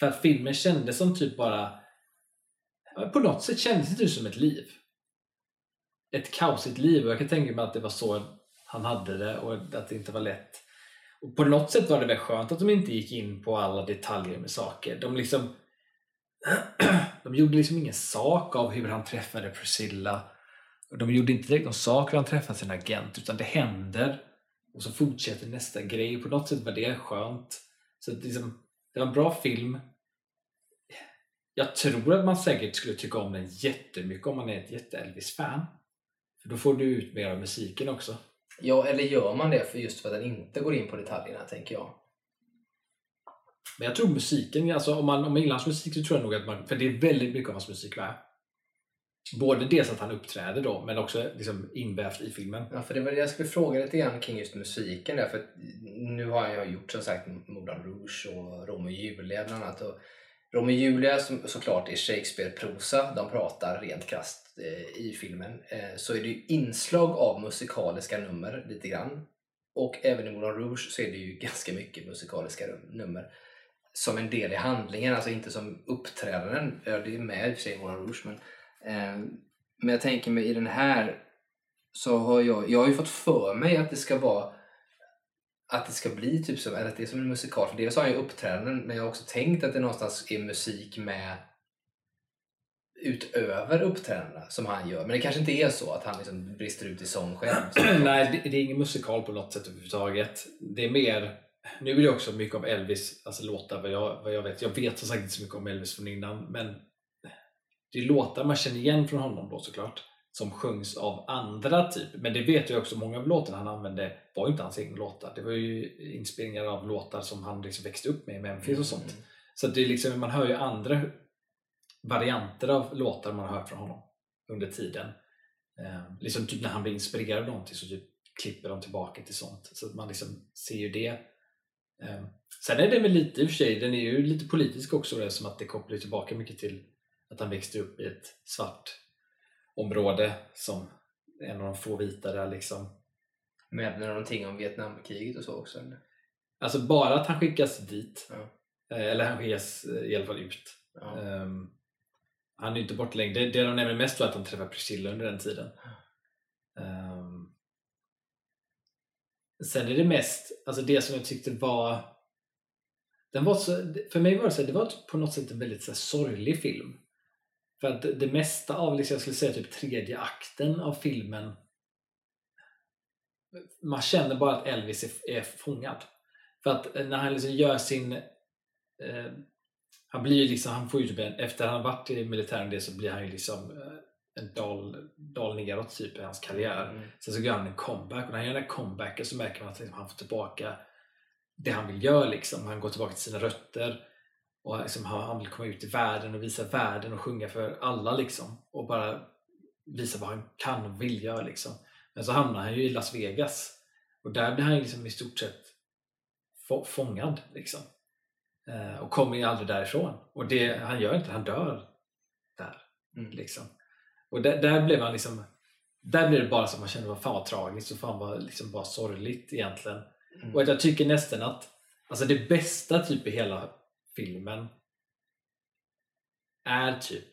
För att filmen kändes som typ bara på något sätt kändes det typ som ett liv. Ett kaosigt liv och jag kan tänka mig att det var så han hade det och att det inte var lätt. Och på något sätt var det väl skönt att de inte gick in på alla detaljer med saker. De liksom de gjorde liksom ingen sak av hur han träffade Priscilla. De gjorde inte direkt någon sak hur han träffade sin agent utan det händer och så fortsätter nästa grej. På något sätt var det skönt. Så det, liksom, det var en bra film. Jag tror att man säkert skulle tycka om den jättemycket om man är ett jätte-Elvis-fan. För då får du ut mer av musiken också. Ja, eller gör man det för just för att den inte går in på detaljerna, tänker jag. Men jag tror musiken, alltså om man, om man gillar hans musik så tror jag nog att man, för det är väldigt mycket av hans musik med. Både dels att han uppträder då, men också liksom invävt i filmen. Ja, för det var det jag skulle fråga lite grann kring just musiken där, för nu har jag gjort som sagt Moulin Rouge och Romeo och Julia bland annat. Och Romeo och Julia som såklart är Shakespeare-prosa, de pratar rent krasst Eh, i filmen, eh, så är det ju inslag av musikaliska nummer lite grann. Och även i Moulin Rouge så är det ju ganska mycket musikaliska nummer som en del i handlingen, alltså inte som uppträdanden. Ja, det är med i och för sig i Moulin Rouge, men, eh, men jag tänker mig i den här så har jag, jag har ju fått för mig att det ska vara att det ska bli typ som, eller att det är som en musikal. För dels har jag ju uppträdanden, men jag har också tänkt att det någonstans är musik med utöver uppträdandena som han gör. Men det kanske inte är så att han liksom brister ut i sång själv. Nej, det, det är ingen musikal på något sätt överhuvudtaget. Det är mer nu är det också mycket av Elvis alltså låtar vad jag, vad jag vet. Jag vet som sagt inte så mycket om Elvis från innan men det är låtar man känner igen från honom då såklart som sjungs av andra typ. Men det vet jag också, många av låtarna han använde var ju inte hans egna låtar. Det var ju inspelningar av låtar som han liksom växte upp med i Memphis och sånt. Mm. Så det är liksom, man hör ju andra varianter av låtar man har hört från honom under tiden. Eh, liksom typ när han blir inspirerad av någonting så typ klipper de tillbaka till sånt. Så att man liksom ser ju det. Eh, sen är det väl lite i och för sig, den är ju lite politisk också det, som att det kopplar tillbaka mycket till att han växte upp i ett svart område som en av de få vita där liksom. Nämner någonting om Vietnamkriget och så också? Eller? Alltså bara att han skickas dit. Ja. Eh, Eller han skickas eh, i alla fall ut. Ja. Ehm, han är ju inte borta längre, Det, det de nämner mest var att han träffade Priscilla under den tiden. Um, sen är det mest, alltså det som jag tyckte var den var så, för mig var det så det var på något sätt en väldigt så här, sorglig film. För att det, det mesta av, liksom, jag skulle säga typ tredje akten av filmen man känner bara att Elvis är, är fångad. För att när han liksom gör sin eh, han blir liksom, han får ju typ en, efter han har varit i militären det så blir han ju liksom eh, en dal, dal neråt typ i hans karriär. Mm. Sen så gör han en comeback och när han gör den här comebacken så märker man att liksom, han får tillbaka det han vill göra. Liksom. Han går tillbaka till sina rötter och liksom, han, vill komma ut i världen och visa världen och sjunga för alla liksom. Och bara visa vad han kan och vill göra liksom. Men så hamnar han ju i Las Vegas och där blir han liksom i stort sett få, fångad liksom. Eh, och kommer ju aldrig därifrån. Och det, han gör inte, han dör där. Mm. Liksom. Och där, där blev han liksom där blev det bara som man kände vad fan vad tragiskt och fan vad liksom bara sorgligt egentligen. Mm. Och att jag tycker nästan att alltså det bästa typ i hela filmen är typ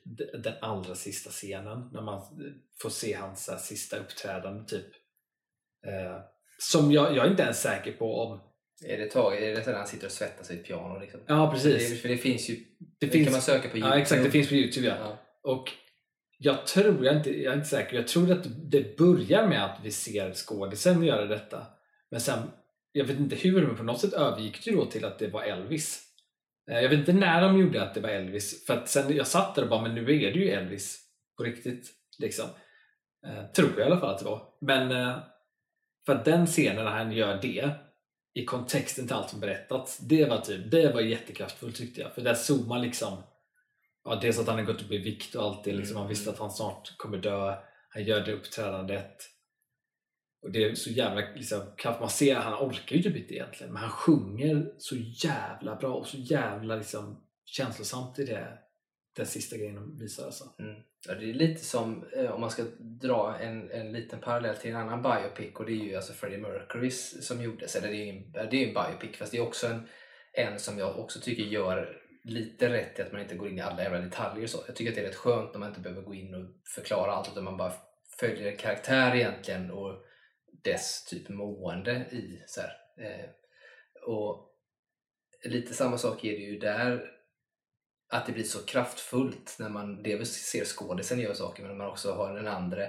den allra sista scenen när man får se hans här, sista uppträdande typ. Eh, som jag, jag är inte ens säker på om... Är det taget? Är det när han sitter och svettas vid ett piano? Liksom? Ja Det, precis. för det finns ju... Det Det finns, kan man söka på ja exakt, det finns på Youtube ja. Ja. Och jag tror, jag är, inte, jag är inte säker, jag tror att det börjar med att vi ser skådisen göra detta. Men sen, jag vet inte hur, men på något sätt övergick det då till att det var Elvis. Eh, Jag vet inte när de gjorde att det var Elvis, för att sen jag satt där och bara, men nu är det ju Elvis på riktigt. Liksom. Eh, tror jag i alla fall att det var. Men eh, för att den scenen när han gör det i kontexten till allt som berättats, det var typ, det var jättekraftfullt tyckte jag. För där såg man liksom Ja, dels att han har gått upp i vikt och allt det, liksom, Mm. han visste att han snart kommer dö. Han gör det uppträdandet. Och det är så jävla liksom, kraft. Man ser att han orkar ju typ inte egentligen men han sjunger så jävla bra och så jävla liksom, känslosamt i det den sista grejen de visar. Alltså. Mm. Ja, det är lite som, eh, om man ska dra en, en liten parallell till en annan biopic och det är ju alltså Freddie Mercurys som gjordes. Eller det är ju en, det är en biopic fast det är också en, en som jag också tycker gör lite rätt i att man inte går in i alla jävla detaljer. Så. Jag tycker att det är rätt skönt när man inte behöver gå in och förklara allt utan man bara följer en karaktär egentligen och dess typ mående i. Så eh, och Lite samma sak är det ju där att det blir så kraftfullt när man dels ser skådisen göra saker men man också har den andra.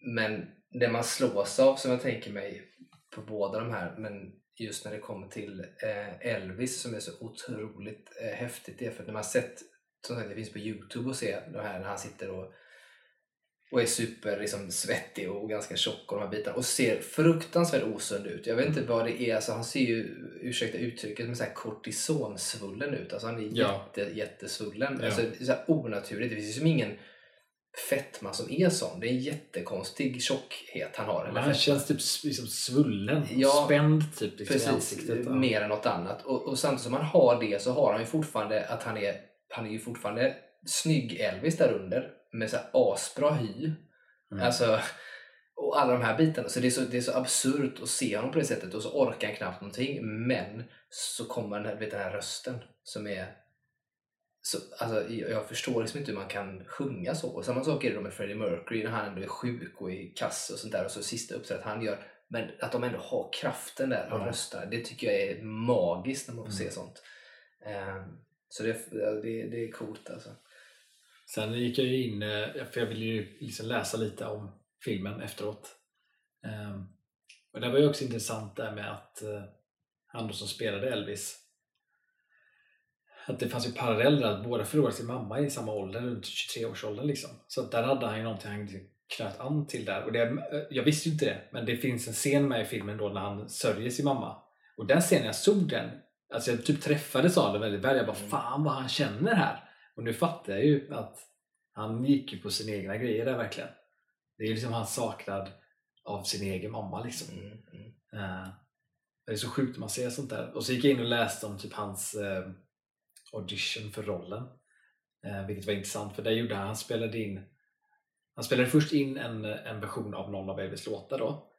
Men det man slås av som jag tänker mig på båda de här men just när det kommer till eh, Elvis som är så otroligt eh, häftigt det är för att när man sett som sagt det finns på Youtube och se det här när han sitter och och är super liksom, svettig och ganska tjock och de här bitarna och ser fruktansvärt osund ut. Jag vet inte vad det är, alltså, han ser ju, ursäkta uttrycket, men så här kortisonsvullen ut. Alltså, han är ja. jätte, jättesvullen. Ja. Alltså, det är så här onaturligt. Det finns ju som ingen fetma som är sån. Det är en jättekonstig tjockhet han har. han känns typ liksom svullen, ja, spänd typ liksom precis, i ansiktet. Ja. Mer än något annat. Och, och samtidigt som han har det så har han ju fortfarande att han är, han är ju fortfarande snygg Elvis där under med så här asbra hy. Mm. Alltså, och alla de här bitarna. Så det är så, det är så absurt att se honom på det sättet och så orkar han knappt någonting. Men så kommer den här, vet, den här rösten som är så, alltså, jag förstår liksom inte hur man kan sjunga så. Samma sak är det med Freddie Mercury när han ändå är sjuk och i kass och sånt där och så sista uppträdet han gör. Men att de ändå har kraften där och mm. röstar, det tycker jag är magiskt när man får mm. se sånt. Um, så det, det, det är coolt alltså. Sen gick jag ju in, eh, för jag ville ju liksom läsa lite om filmen efteråt. Ehm, och det var ju också intressant där med att eh, han då som spelade Elvis att det fanns ju paralleller att båda förlorade sin mamma i samma ålder, runt 23-årsåldern liksom. Så där hade han ju någonting han knöt an till där. Och det, eh, jag visste ju inte det, men det finns en scen med i filmen då när han sörjer sin mamma. Och den scenen, jag såg den, alltså jag typ träffades av den väldigt väl. Jag bara, mm. fan vad han känner här! Och nu fattar jag ju att han gick ju på sina egna grejer där verkligen. Det är liksom hans saknad av sin egen mamma liksom. Mm, mm. Uh, det är så sjukt när man ser sånt där. Och så gick jag in och läste om typ hans uh, audition för rollen. Uh, vilket var intressant för där gjorde han, han spelade in han spelade först in en, en version av någon av Elvis låtar då.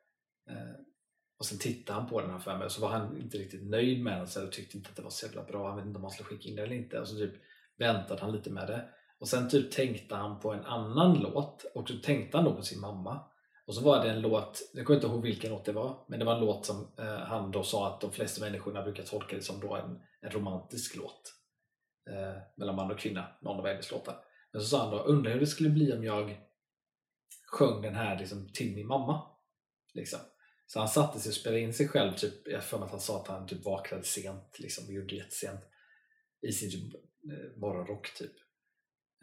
och sen tittade han på den här för mig och så var han inte riktigt nöjd med den och tyckte inte att det var så jävla bra. Han vet inte om han skulle skicka in det eller inte. Och så typ väntade han lite med det. Och sen typ tänkte han på en annan låt och så tänkte han då på sin mamma. Och så var det en låt, jag kommer inte ihåg vilken låt det var, men det var en låt som eh, han då sa att de flesta människorna brukar tolka det som då en, en romantisk låt. Eh, mellan man och kvinna, någon av hennes låtar. Men så sa han då, undrar hur det skulle bli om jag sjöng den här liksom, till min mamma. Liksom. Så han satte sig och spelade in sig själv, typ, jag för mig att han sa att han typ vaknade sent liksom, och gjorde det jättesent i sin typ eh, morgonrock typ.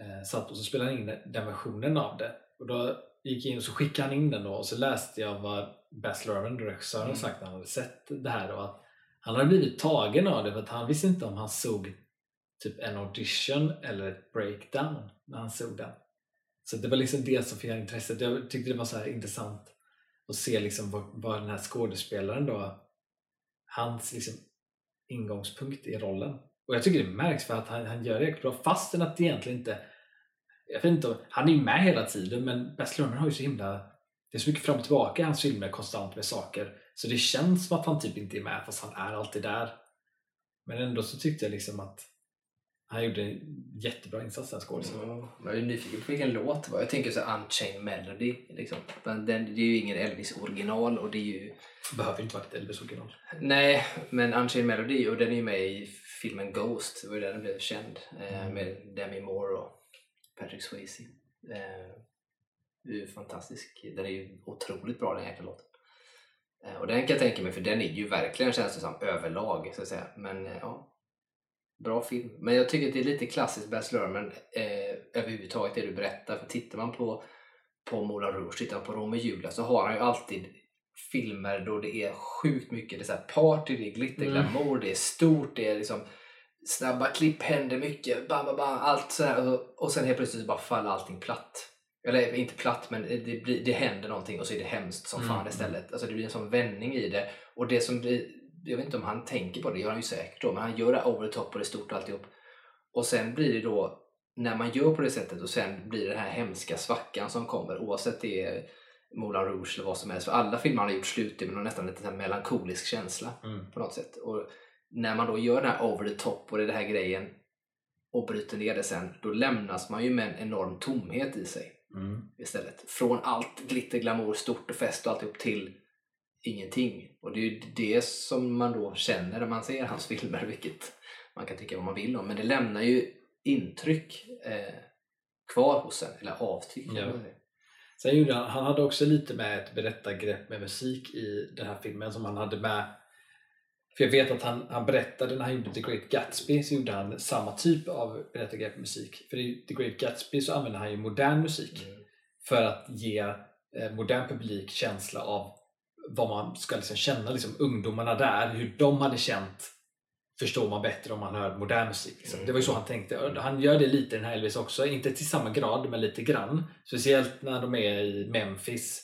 Eh, satt och så spelade han in den versionen av det. Och då gick jag in och så skickade han in den då och så läste jag vad Baz Luhrmann, regissören, mm. sagt när han hade sett det här och att han hade blivit tagen av det för att han visste inte om han såg typ en audition eller ett breakdown när han såg den. Så det var liksom det som fick intresset. Jag tyckte det var så intressant att se liksom vad, vad den här skådespelaren då hans liksom ingångspunkt i rollen och jag tycker det märks för att han, han gör det bra fastän att det egentligen inte jag vet inte, han är ju med hela tiden men Baz Luhrmann har ju så himla det är så mycket fram och tillbaka i hans filmer konstant med saker så det känns som att han typ inte är med fast han är alltid där men ändå så tyckte jag liksom att han gjorde en jättebra insats den skådisen. Ja, jag är nyfiken på vilken låt det var. Jag tänker så Unchained Melody. Liksom. Men den, det är ju ingen Elvis original och det är ju... Behöver inte vara ett Elvis original. Nej, men Unchained Melody och den är ju med i filmen Ghost. Det var ju där den blev känd. Eh, mm. Med Demi Moore och Patrick Swayze. Eh, det är ju fantastisk. Den är ju otroligt bra den jäkla låten. Eh, och den kan jag tänka mig, för den är ju verkligen känslosam överlag. Så att säga. Men ja, Bra film. Men jag tycker att det är lite klassiskt Baz Luhrmann eh, överhuvudtaget det du berättar. För tittar man på, på Moulin Rouge, tittar man på Romeo och Julia så har han ju alltid filmer då det är sjukt mycket det är så party, det är glitter, mm. det är stort, det är liksom snabba klipp, händer mycket, bam, bam, bam, allt sådär. Och, och sen helt plötsligt bara faller allting platt. eller inte platt, men det, blir, det händer någonting och så är det hemskt som Mm, fan istället. Alltså det blir en sån vändning i det. Och det som blir, jag vet inte om han tänker på det, det gör han ju säkert då, men han gör det over the top och det är stort och alltihop. Och sen blir det då, när man gör på det sättet och sen blir det den här hemska svackan som kommer, oavsett det är Moulin Rouge eller vad som helst. För alla filmer han har gjort slutar med nästan lite melankolisk känsla Mm. på något sätt. Och när man då gör den här over the top och det här grejen och bryter ner det sen, då lämnas man ju med en enorm tomhet i sig Mm. istället. Från allt glitter, glamour, stort och fest och alltihop till ingenting. Och det är ju det som man då känner när man ser hans filmer, vilket man kan tycka vad man vill om. Men det lämnar ju intryck eh, kvar hos en, eller avtryck. säga. Sen gjorde han, han hade också lite med ett berättargrepp med musik i den här filmen som han hade med för jag vet att han, han berättade när han gjorde The Great Gatsby så gjorde han samma typ av berättargrepp med musik. För i The Great Gatsby så använde han ju modern musik Mm. för att ge eh, modern publik känsla av vad man ska liksom känna, liksom ungdomarna där, hur de hade känt förstår man bättre om man hör modern musik. Liksom. Mm. Det var ju så han tänkte. Han gör det lite i den här Elvis också, inte till samma grad men lite grann. Speciellt när de är i Memphis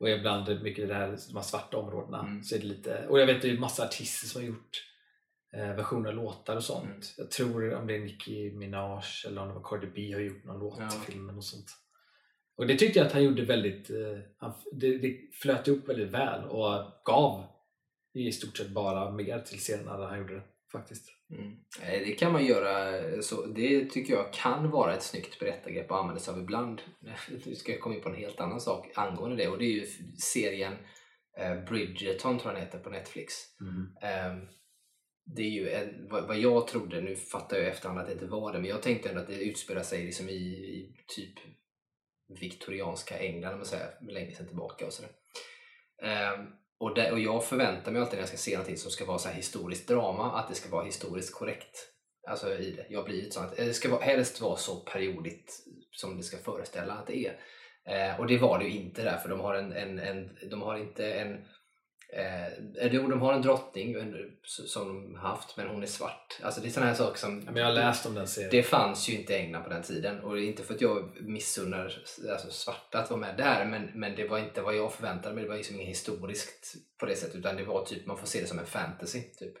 och är bland mycket i det här, de här svarta områdena. Mm. Så är det lite, och jag vet det är massa artister som har gjort eh, versioner av låtar och sånt. Mm. Jag tror om det är Nicki Minaj eller om det var Cardi B har gjort någon låt Ja. till filmen och sånt. Och det tyckte jag att han gjorde väldigt, eh, han, det, det flöt ihop väldigt väl och gav i stort sett bara mer till scenerna när han gjorde det faktiskt. Mm. Eh, Det kan man göra, så det tycker jag kan vara ett snyggt berättargrepp att använda sig av ibland. Nu ska jag komma in på en helt annan sak angående det och det är ju serien eh, Bridgerton tror jag den heter på Netflix. Ehm, Det är ju en, vad vad jag trodde, nu fattar jag i efterhand att det inte var det, men jag tänkte ändå att det utspelar sig liksom i, i typ viktorianska England, om man säger, länge sedan tillbaka och sådär. Ehm, och, det, och jag förväntar mig alltid när jag ska se någonting som ska vara så här historiskt drama, att det ska vara historiskt korrekt. Alltså i det. Jag blir ett sånt, eh, det ska vara, helst vara så periodigt som det ska föreställa att det är. Eh, och det var det ju inte där, för de har, en, en, en, de har inte en Eh, jo, de har en drottning som de haft, men hon är svart. Alltså det är sådana här saker som... Ja, men jag har läst om den serien. Det fanns ju inte i England på den tiden och det är inte för att jag missunnar alltså, svarta att vara med där men, men det var inte vad jag förväntade mig. Det var liksom inget historiskt på det sättet utan det var typ, man får se det som en fantasy. Typ.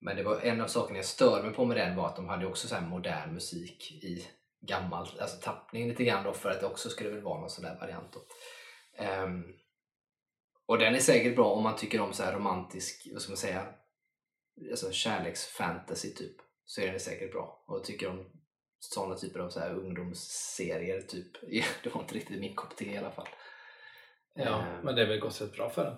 Men det var en av sakerna jag stör mig på med den var att de hade också så modern musik i gammal alltså tappning lite grann då för att det också skulle väl vara någon sån där variant. Då. Ehm, och den är säkert bra om man tycker om så här romantisk, vad ska man säga, alltså kärleksfantasy typ. Så är den säkert bra. Och tycker om sådana typer av så här ungdomsserier typ. Det var inte riktigt min kopp te i alla fall. Ja, Ehm, men det är väl gått rätt bra för den.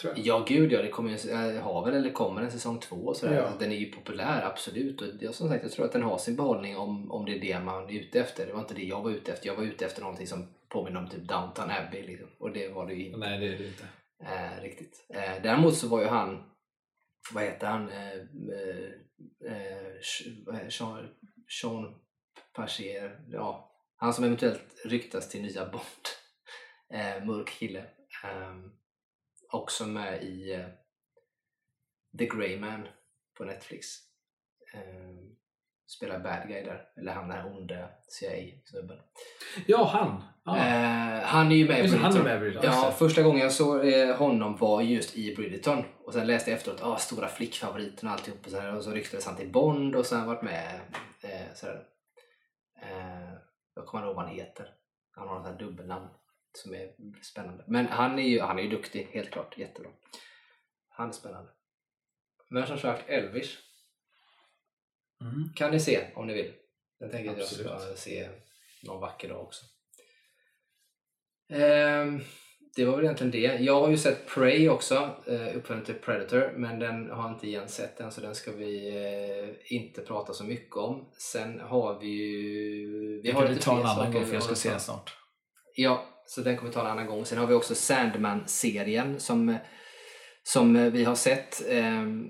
Tror jag. Ja, gud ja. Det kommer ju, har väl eller kommer en säsong två sådär. Ja. Den är ju populär, absolut. Och jag, som sagt, jag tror att den har sin behållning om, om det är det man är ute efter. Det var inte det jag var ute efter. Jag var ute efter någonting som påminner om typ Downton Abbey. Liksom. Och det var det ju inte. Nej, det är det inte. Eh, riktigt. Eh, däremot så var ju han, vad heter han, eh, eh, eh, Sean, Sean Pachier, ja, han som eventuellt ryktas till nya Bond. Eh, mörk kille. Eh, också med i eh, The Grey Man på Netflix. Eh, spelar bad guy där, eller han här onde CIA-snubben. Ja, han! Ja. Eh, han är ju med i han är Bridgerton. med Bridgerton, Ja, första gången jag såg eh, honom var just i Bridgerton. Och sen läste jag efteråt, ah, stora flickfavoriten och alltihop. Och och så ryktades han till Bond och sen varit med. Eh, så här, eh, jag kommer ihåg vad han heter. Han har något här dubbelnamn som är spännande. Men han är ju, han är ju duktig, helt klart. Jättebra. Han är spännande. Men som sagt, Elvis Mm. kan ni se om ni vill. Den tänker jag att jag ska se någon vacker dag också. Ehm, det var väl egentligen det. Jag har ju sett Prey också, uh, uppföljaren till Predator, men den har inte Jens sett än så den ska vi eh, inte prata så mycket om. Sen har vi ju... Vi Det har kan vi lite ta en fler annan saker gång vi för jag ska se den snart. Ja, så den kommer vi ta en annan gång. Sen har vi också Sandman-serien som, som vi har sett. ehm,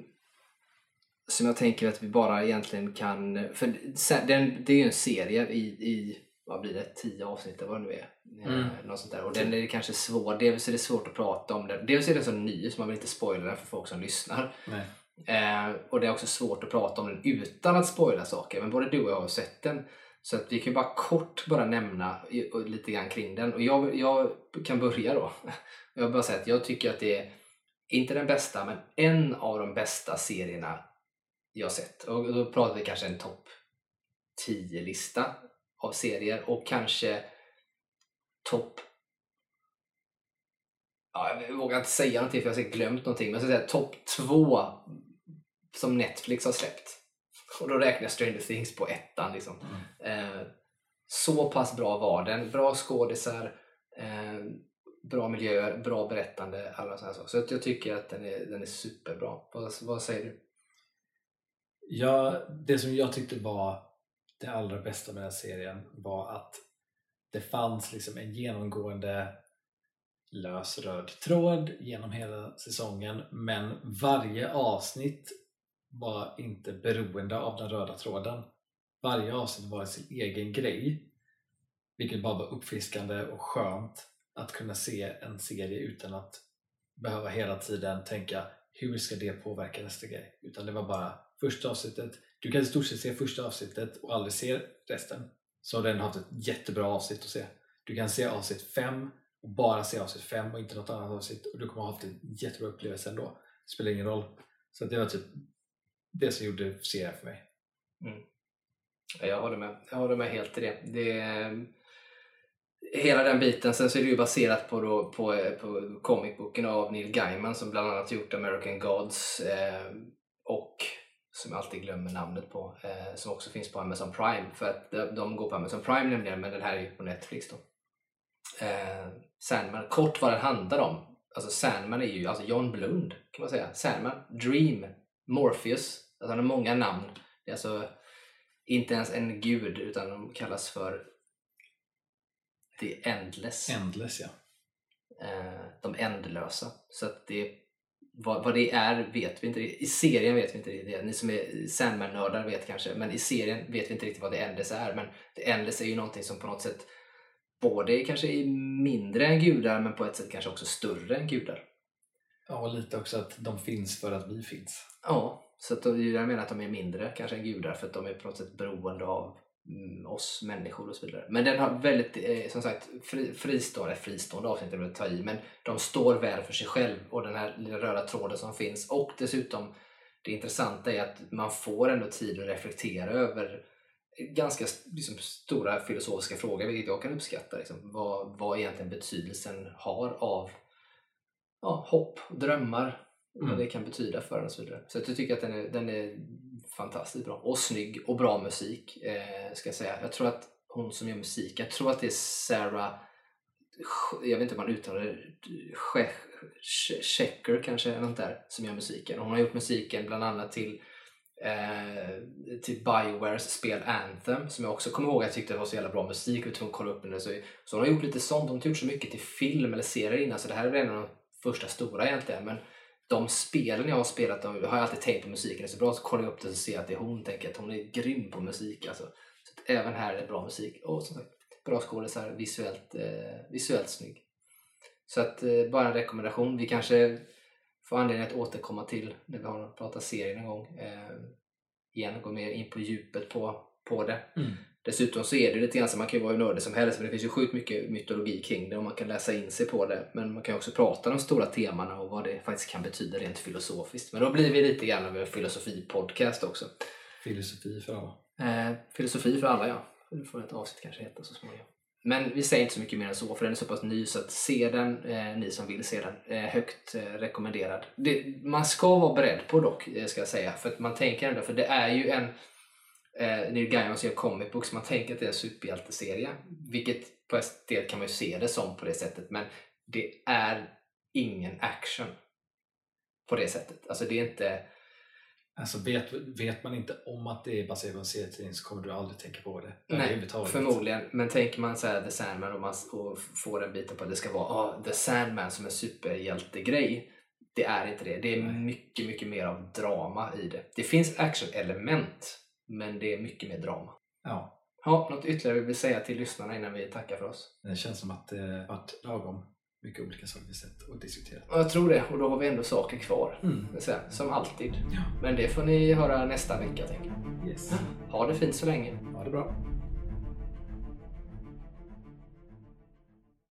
som jag tänker att vi bara egentligen kan... För den, det är ju en serie i, i vad blir det, tio avsnitt eller vad det nu är. Eh, Mm. Något sånt där. Och den är kanske svår. Dels är det svårt att prata om den. Dels är den så ny så man vill inte spoila den för folk som lyssnar. Eh, och det är också svårt att prata om den utan att spoila saker. Men både du och jag har sett den. Så att vi kan ju bara kort bara nämna lite grann kring den. Och jag, jag kan börja då. Jag bara säga att jag tycker att det är, inte den bästa, men en av de bästa serierna jag sett. Och då pratar vi kanske en topp 10-lista av serier och kanske topp Ja, jag vågar inte säga någonting för jag har säkert glömt någonting, men jag ska säga topp 2 som Netflix har släppt. Och då räknar jag Stranger Things på ettan. Liksom. Eh, så pass bra var den. Bra skådisar, eh, bra miljöer, bra berättande, alla sådana saker. Så att jag tycker att den är, den är superbra. Vad, vad säger du? Ja, det som jag tyckte var det allra bästa med den här serien var att det fanns liksom en genomgående lös röd tråd genom hela säsongen men varje avsnitt var inte beroende av den röda tråden. Varje avsnitt var sin egen grej vilket bara var uppfriskande och skönt att kunna se en serie utan att behöva hela tiden tänka hur ska det påverka nästa grej? Utan det var bara första avsnittet. Du kan i stort sett se första avsnittet och aldrig se resten. Så har du haft ett jättebra avsnitt att se. Du kan se avsnitt 5 och bara se avsnitt 5 och inte något annat avsnitt och du kommer ha haft en jättebra upplevelse ändå. Det spelar ingen roll. Så det var typ det som gjorde serien för mig. Mm. Jag håller med. Jag håller med helt i det. det är, ehm, hela den biten. Sen så är det ju baserat på, då, på, på comicboken av Neil Gaiman som bland annat gjort American Gods eh, och som jag alltid glömmer namnet på, eh, som också finns på Amazon Prime. För att de, de går på Amazon Prime nämligen, men den här är ju på Netflix då. Eh, Sandman, kort vad den handlar om. Alltså Sandman är ju alltså John Blund kan man säga. Sandman, Dream, Morpheus. Alltså han har många namn. Det är alltså inte ens en gud utan de kallas för The Endless. Endless ja. Eh, de ändlösa. Så att det, vad, vad det är vet vi inte. I serien vet vi inte riktigt det. Ni som är Sandman-nördar vet kanske. Men i serien vet vi inte riktigt vad The Endless är. Men The Endless är ju någonting som på något sätt både kanske är mindre än gudar men på ett sätt kanske också större än gudar. Ja, och lite också att de finns för att vi finns. Ja, så att jag menar att de är mindre kanske än gudar för att de är på något sätt beroende av mm, oss människor och så vidare. Men den har väldigt, eh, som sagt, fri, fristående, fristående avsnitt är ta i, men de står väl för sig själv och den här lilla röda tråden som finns och dessutom det intressanta är att man får ändå tid att reflektera över ganska liksom, stora filosofiska frågor, vilket jag kan uppskatta. Liksom, vad, vad egentligen betydelsen har av ja, hopp, drömmar, och vad Mm. det kan betyda för en och så vidare. Så jag tycker att den är, den är fantastiskt bra. Och snygg och bra musik, eh, ska jag säga. Jag tror att hon som gör musik, jag tror att det är Sarah, jag vet inte om man uttalar det, Che- Che- Checker kanske, eller något där, som gör musiken. Hon har gjort musiken bland annat till eh, till Biowares spel Anthem som jag också kommer ihåg att jag tyckte var så jävla bra musik och tvungen att kolla upp den. Så, så hon har gjort lite sånt. Hon har inte gjort så mycket till film eller serier innan så det här är väl en av de första stora egentligen. Men de spelen jag har spelat de, har jag alltid tänkt på musiken är så bra så kollar jag upp det och ser att det är hon. Tänker att hon är grym på musik alltså. Så att även här är det bra musik. Och som sagt, bra skådisar, visuellt, eh, visuellt snygg. Så att eh, bara en rekommendation. Vi kanske får anledning att återkomma till när vi har pratat serien en gång. Eh, igen, gå mer in på djupet på, på det. Mm. Dessutom så är det lite grann så man kan ju vara hur nördig som helst men det finns ju sjukt mycket mytologi kring det och man kan läsa in sig på det. Men man kan ju också prata om de stora temana och vad det faktiskt kan betyda rent filosofiskt. Men då blir vi lite grann av en filosofipodcast också. Filosofi för alla. Eh, filosofi för alla ja. Det får ett avsnitt kanske heta så småningom. Men vi säger inte så mycket mer än så för den är så pass ny så att se den, eh, ni som vill se den, eh, högt eh, rekommenderad. Det, man ska vara beredd på dock, eh, ska jag säga. För att man tänker ändå, för det är ju en eh, Neil Gaiman som gör comic books, man tänker att det är en superhjälteserie. Vilket på ett del kan man ju se det som på det sättet, men det är ingen action på det sättet. Alltså det är inte Alltså vet, vet man inte om att det är baserat på en serietidning så kommer du aldrig tänka på det. Nej. Förmodligen, men tänker man så här The Sandman och, man, och får den biten på att det ska vara ah, The Sandman som en superhjältegrej. Det är inte det. Det är Nej. mycket, mycket mer av drama i det. Det finns action-element, men det är mycket mer drama. Ja, Ja, något ytterligare vi vill säga till lyssnarna innan vi tackar för oss? det känns som att det varit lagom mycket olika saker vi sett och diskuterat. Ja, Jag tror det, och då har vi ändå saker kvar. Mm. säga, Som alltid. Ja. Men det får ni höra nästa vecka, tänker jag. Yes. Ha det fint så länge. Ha det bra.